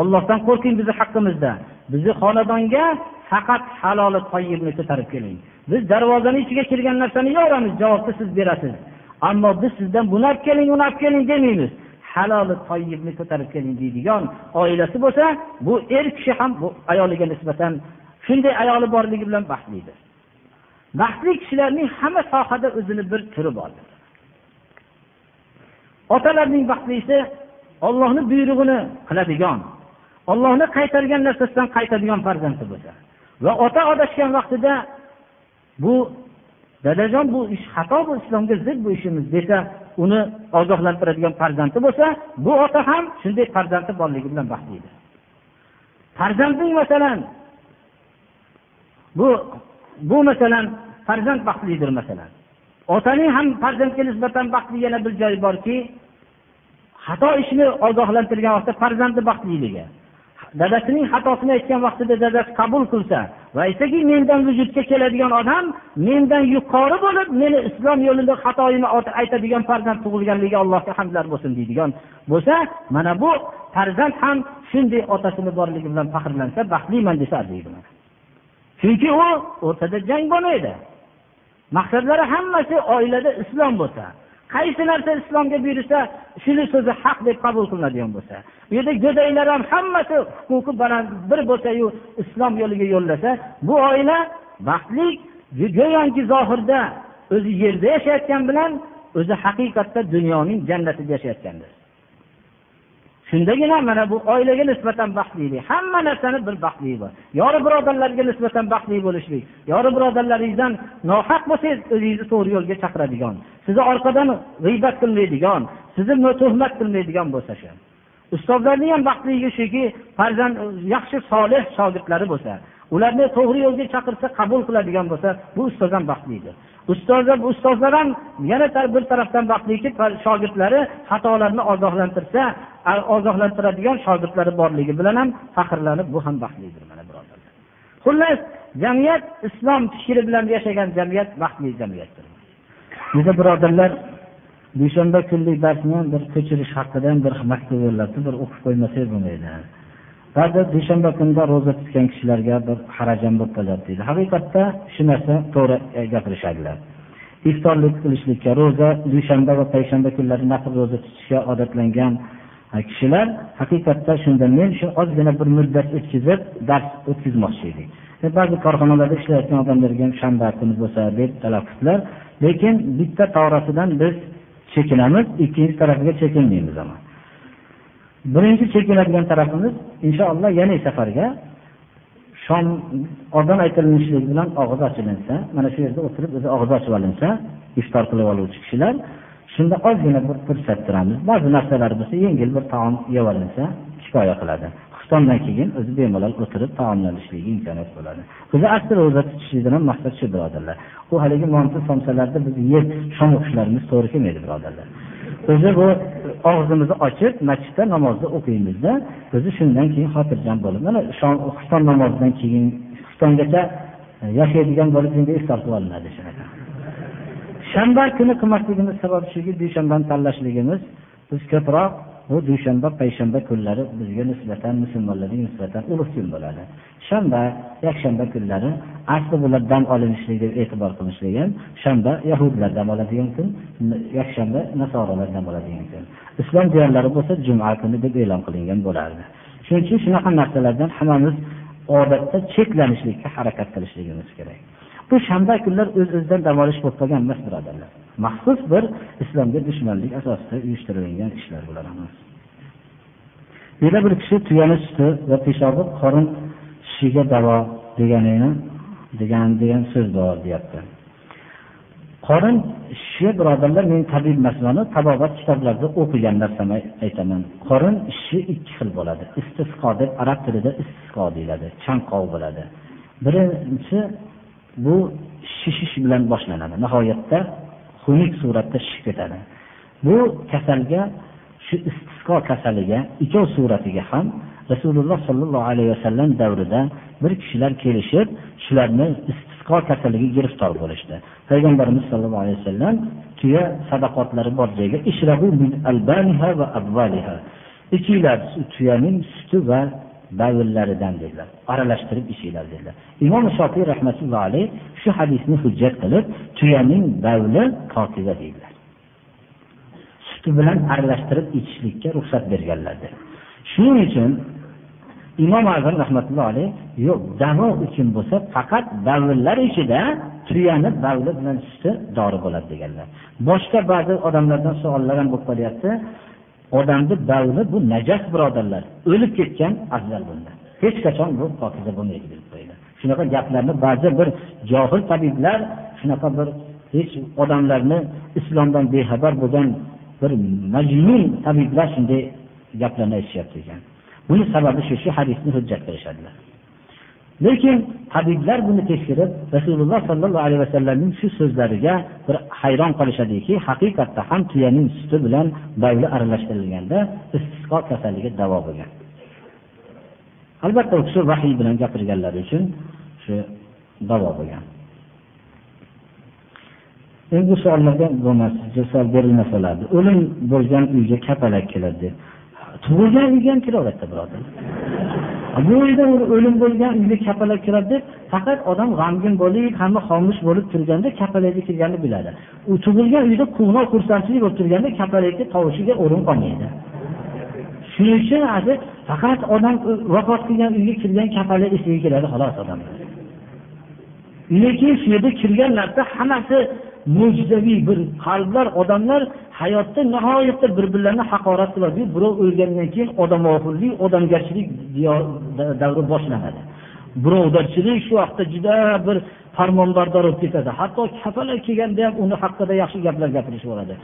Ollohdan qo'rqing bizni haqqimizda bizni xonadonga faqat haloli toyibni ko'tarib keling biz darvozani ichiga kirgan narsani yoramiz javobni siz berasiz. Ammo biz sizdan buni olib keling uni olib keling demaymiz. Haloli toyibni ko'tarib keling deydigan oilasi bo'lsa bu er kishi ham bu ayoliga nisbatan shunday ayoli borligi bilan baxtlidir. Baxtli kishilarning hamma sohada o'zini bir turi bordir. Otalarning baxtlisi ollohni buyrug'ini qiladigan ollohni qaytargan narsasidan qaytadigan farzandi bo'lsa. Va ota adashgan vaqtida bu dadajon bu ish xato bu islomga zid bu ishimiz desa uni ogohlantiradigan farzandi bo'lsa bu ota ham shunday farzandi borligi bilan baxtlidir. Farzandning masalan bu bu masalan farzand baxtlidir masalan. Otaning ham farzandga nisbatan baxtli yana bir joyi borki xato ishni ogohlantirgan vaqtda farzandi baxtliligi dadasining xatosini aytgan vaqtida dadasi qabul qilsa va aytsaki mendan vujudga keladigan odam mendan yuqori bo'lib meni islom yo'lida xatoyimni aytadigan farzand tug'ilganligiga allohga hamdlar bo'lsin deydigan bo'lsa mana bu farzand ham shunday otasini borligi bilan faxrlansa baxtliman desa arziydi chunki u o'rtada jang bo'lmaydi. Maqsadlari hammasi oilada islom bo'lsa qaysi narsa islomga buyursa shuni so'zi haq deb qabul qilinadigan bo'lsa. Bu yerda go'daklar ham hammasi huquqi baland bir bo'lsayu islom yo'liga yo'llasa bu oila baxtli go'yoki zohirda o'zi yerda yashayotgan bilan o'zi haqiqatda dunyoning jannatida yashayotgandir. Shundagina mana bu oilaga nisbatan baxtlilik hamma narsani bir baxtligi bor. Yori birodarlarga nisbatan baxtli bo'lishlik yori birodarlaringizdan nohaq bo'lsangiz o'zingizni to'g'ri yo'lga chaqiradigan sizni orqadan g'iybat qilmaydigan sizni tuhmat qilmaydigan bo'lsa shu. Ustozlarni ham baxtligi shuki farzand yaxshi solih shogirdlari bo'lsa ularni to'g'ri yo'lga chaqirsa qabul qiladigan bo'lsa bu ustoz ham baxtlidir. Ustozlar ustozlar ham yana bir tarafdan baxtliki shogirdlari xatolarni ogohlantirsa ogohlantiradigan shogirdlari borligi bilan ham faxrlanib bu ham baxtlidir mana birodarlar. Xullas jamiyat islom fikri bilan yashagan jamiyat baxtli jamiyatdir. Biza birodarlar dushanba kunlik darsni bir ko'chirish haqida bir maktub yo'llabdi bir o'qib qo'ymasak bo'lmaydi. Ba'zi dushanba kunida ro'za tutgan kishilarga bir harajam bo'lib qolyapti deydi haqiqatda shu narsa to'g'ri e, gapirishadilar. Iftorlik qilishlikka ro'za dushanba va payshanba kunlari nafl ro'za tutishga odatlangan e, kishilar haqiqatda shunda men shu ozgina bir muddat o'tkazib dars o'tkazmoqchi edik. E, ba'zi korxonalarda ishlayotgan odamlarga ham shanba kuni bo'lsa deb talab qildilar lekin bitta torasidan biz chekinamiz ikkinchi tarafiga chekinmaymiz ama birinchi chekinadigan tarafimiz inshaalloh yana safarga shom odam aytilinishlik bilan og'iz ochilinsa mana shu yerda o'tirib o'zi og'iz ochib olinsa iftor qilib oluvchi kishilar shunda ozgina bir fursat turamiz. Ba'zi narsalar bo'lsa yengil bir taom yeb olinsa kifoya qiladi. Xuftondan keyin o'zi bemalol o'tirib taomlanishligiga imkoniyat bo'ladi. O'zi asli ro'za tutishlikdan ham maqsad shu birodarlar. U haligi monti somsalarni biz yeb shom o'qishlarimiz to'g'ri kelmaydi birodarlar. O'zi bu og'zimizni ochib masjidda namozni o'qiymizda o'zi shundan keyin xotirjam bo'lib mana xufton namozidan keyin xuftongacha e, yashaydigan bo'lib endi iftor qilib olinadi shunaqa. Shanba kuni qilmasligimiz sababi shuki dushanbani tanlashligimiz biz ko'proq bu dushanba payshanba kunlari bizga nisbatan musulmonlarga nisbatan ulug' kun bo'ladi. Shanba yakshanba kunlari asli bular dam olinishlik deb e'tibor qilinishlik ham shanba yahudlar dam oladigan kun yakshanba nasorolar dam oladigan kun. Islom diyorlari bo'lsa juma kuni deb e'lon qilingan bo'lardi. Shuning uchun shunaqa narsalardan hammamiz odatda cheklanishlikka harakat qilishligimiz kerak. Bu shanba kunlar o'z öz o'zidan dam olish bo'lib qolgan emas birodarlar. Maxsus bir islomga dushmanlik asosida uyushtirilgan ishlar bular hammasi yana bir kishi tuyani suti va peshobi qorin shishiga davo deganini degan degan so'z bor deyapti. Qorin shishi birodarlar men tabib emasman tabobat kitoblarida o'qigan narsamni aytaman. Qorin shishi ikki xil bo'ladi. Istisqo deb arab tilida istisqo deyiladi. Chanqov bo'ladi. Birinchi bu shishish bilan boshlanadi. Nihoyatda xunuk suratda shishib ketadi. Bu kasalga shu istisqo kasaliga ikkov suratiga ham rasululloh sollallohu alayhi vasallam davrida bir kishilar kelishib shularni istisqo kasaliga giriftor bo'lishdi. Payg'ambarimiz sollallohu alayhi vasallam tuya sadaqotlari bor joyga ichinglar tuyaning suti va bavillaridan dedilar. Aralashtirib ichinglar dedilar. Imom shofiy rahmatullohi alayh shu hadisni hujjat qilib tuyaning bavli pokiza deydilar. Suti bilan aralashtirib ichishlikka ruxsat berganlardir shuning uchun imom azam rahmatullohi alayh yo'q davo uchun bo'lsa faqat davrlar ichida tuyani davli bilan suti dori bo'ladi deganlar. Boshqa ba'zi odamlardan savollar ham bo'lib qolyapti. Odamni davri bu najas birodarlar. O'lib ketgan afzal bunda hech qachon bu pokiza bo'lmaydi deb qo'ydilar shunaqa gaplarni ba'zi bir johil tabiblar shunaqa bir hech odamlarni islomdan bexabar bo'lgan bir majnun tabiblar shunday gaplarni aytishyapti ekan. Buni sababi shu shu hadisni hujjat qilishadilar. Lekin tabiblar buni tekshirib rasululloh sollallohu alayhi vasallamning shu so'zlariga bir hayron qolishadiki haqiqatda ham tuyaning suti bilan bayli aralashtirilganda istisqo kasalligi davo bo'lgan. Albatta u kishi vahiy bilan gapirganlari uchun shu davo bo'lgan. Endi savollarga bo'lmas savol berilmasalardi. O'lim bo'lgan uyga kapalak keladi. Deb tug'ilgan uyga ham kiraveradi birodar. Bu uyda o'lim bo'lgan uyga kapalak kiradi deb faqat odam g'amgin bo'lib hamma xomush bo'lib turganda kapalakni kirganini biladi. U tug'ilgan uyda quvnoq xursandchilik bo'lib turganda kapalakni tovushiga o'rin qolmaydi shuning uchun hozir faqat odam vafot qilgan uyga kirgan kapalak esiga keladi xolos odam. Lekin shu yerda kirgan narsa hammasi mo'jizaviy bir qalblar odamlar hayotda nihoyatda bir birlarini haqorat qiladiyu birov o'lgandan keyin odamoxirlik odamgarchilik davri boshlanadi. Birovdarchilik shu vaqtda juda bir farmonbardor bo'lib ketadi. Hatto kafalar kelganda ham uni haqida yaxshi gaplar gapirishib yuboradi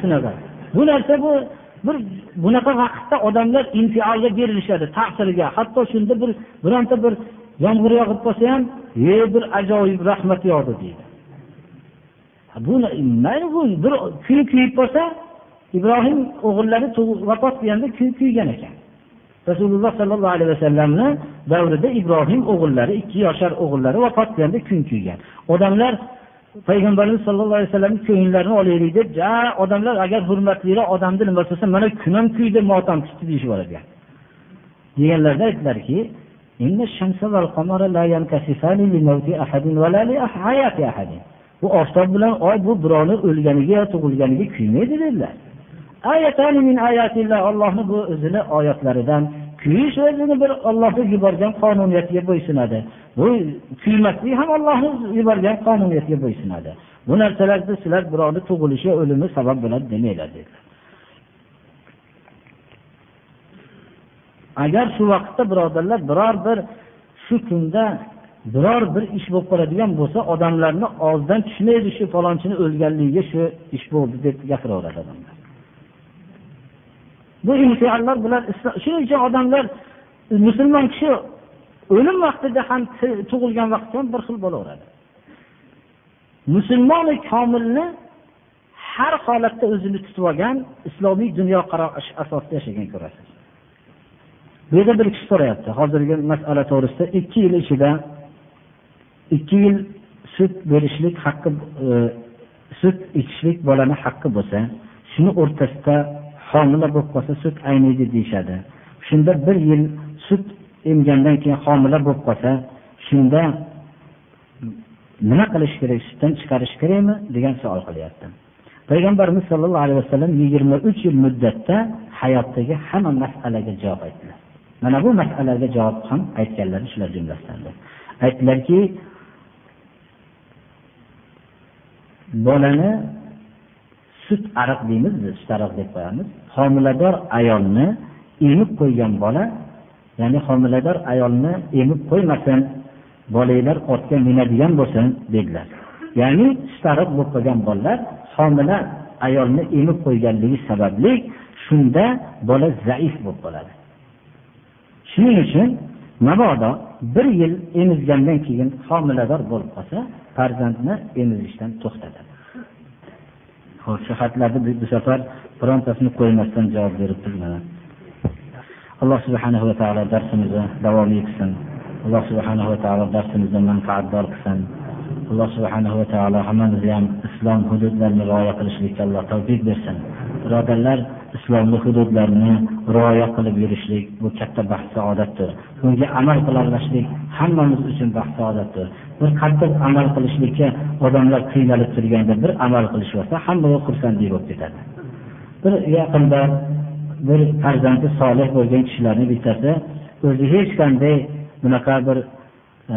shunaqa. Bu narsa bu bir bunaqa vaqtda odamlar intiolga berilishadi ta'sirga hatto shunda bir bironta bir yomg'ir yog'ib qolsa ham e bir ajoyib rahmat yog'di deydi. Bir kuy kuyib qolsa ibrohim o'g'illari vafot qilganda kuy kuygan ekan. Rasululloh sollallohu alayhi vasallamni davrida ibrohim o'g'illari ikki yoshar o'g'illari vafot qilganda kun kuygan. Odamlar payg'ambarimiz sallallohu alayhi vasallamni ko'ngllarini olaylik deb ja odamlar agar hurmatliroq odamni nima qilsa mana kun ham kuydi motam tutdi deyishib yuboradi deganlarida aytdilarki bu oftob bilan oy bu birovni o'lganiga yo tug'ilganiga kuymaydi dedilar. Ollohni bu o'zini oyatlaridan kuyish o'zini bir ollohni yuborgan qonuniyatiga bo'ysunadi. Bu kuymaslik ham ollohni yuborgan qonuniyatiga bo'ysunadi. Bu narsalarda sizlar birovni tug'ilishi o'limi sabab bo'ladi demanglar dedilar. Agar shu vaqtda birodarlar biror bir shu kunda biror bir ish bo'lib qoladigan bo'lsa odamlarni og'zidan tushmaydi shu falonchini o'lganligiga shu ish bo'ldi deb gapiraveradi odamlar. Bu imtihonlar bilan shuning uchun odamlar musulmon kishi o'lim vaqtida ham tug'ilgan vaqtda ham bir xil bo'laveradi. Musulmoni komilni har holatda o'zini tutib olgan islomiy dunyoqarash asosida yashagan ko'rasiz. Bu yerda bir kishi so'rayapti hozirgi masala to'g'risida ikki yil ichida ikki yil sut berishlik haqqi e, sut ichishlik bolani haqqi bo'lsa shuni o'rtasida homila bo'lib qolsa sut ayniydi deyishadi. Shunda bir yil sut emgandan keyin homila bo'lib qolsa shunda nima qilish kerak sutdan chiqarish kerakmi degan savol qilyapti. Payg'ambarimiz sollallohu alayhi vasallam yigirma uch yil muddatda hayotdagi hamma masalaga javob aytdilar. Mana bu masalaga javob ham aytganlari shular jumlasidandir aytdilarki bolani sut ariq deymiz biz sut ariq deb qo'yamiz. Homilador ayolni emib qo'ygan bola ya'ni homilador ayolni emib qo'ymasin bolanglar otga minadigan bo'lsin dedilar. Ya'ni sut ariq bo'lib qolgan bolalar homila ayolni emib qo'yganligi sababli shunda bola zaif bo'lib qoladi. Shuning uchun mabodo bir yil emizgandan keyin homilador bo'lib qolsa farzandni emizishdan to'xtatadi. Ho'p shu xatlarni bu safar birontasini qo'ymasdan javob beribmiz mana alloh subhanahu va taolo darsimizni davom etsin alloh subhanahu va taolo darsimizni manfaatdor qilsin. Alloh subhanahu va taolo hammamizni ham islom hududlarini rioya qilishlikka alloh tavfiq bersin. Birodarlar islomni hududlarini rioya qilib yurishlik bu katta baxt saodatdir. Bunga amal qilolmaslik hammamiz uchun baxt saodatdir. Bir qattiq amal qilishlikka odamlar qiynalib turganda bir amal qilishib hamma xursandlik bo'lib ketadi. Bir yaqinda bir farzandi solih bo'lgan kishilarni bittasi o'zi hech qanday bunaqa bir e,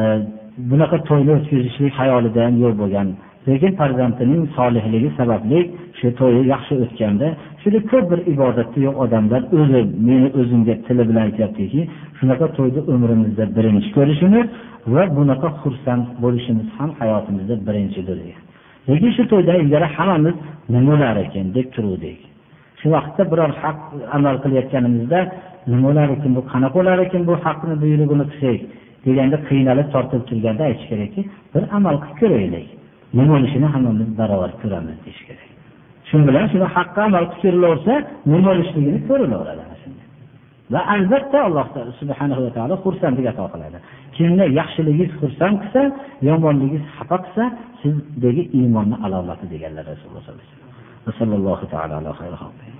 bunaqa to'yni o'tkazishlik hayolida ham yo'q bo'lgan lekin farzandining solihligi sababli shu to'yi yaxshi o'tganda shuni ko'p bir ibodatda yo'q odamlar o'zi meni o'zimga tili bilan aytyaptiki shunaqa to'yni umrimizda birinchi ko'rishimiz va bunaqa xursand bo'lishimiz ham hayotimizda birinchidir lekin shu to'ydan ilgari hammamiz nima bo'lar ekan deb turuvdik. Shu vaqtda biror haq amal qilayotganimizda nima bo'lar ekan bu qanaqa bo'lar ekan bu haqni buyrug'ini qilsak deganda qiynalib tortilib turganda aytish kerakki bir amal qilib ko'raylik. Nima bo'lishini hammamiz barobar ko'ramiz deyish kerak. Shu bilan shuni haqqa amal qilib ko'rilaversa nima bo'lishligini ko'rilaveradi va albatta alloh subhanahu va taolo xursandlik ato qiladi. Kimni yaxshiligingiz xursand qilsa yomonligingiz xafa qilsa sizdagi iymonni alomati deganlar rasululloh sollallohu alayhi vasallam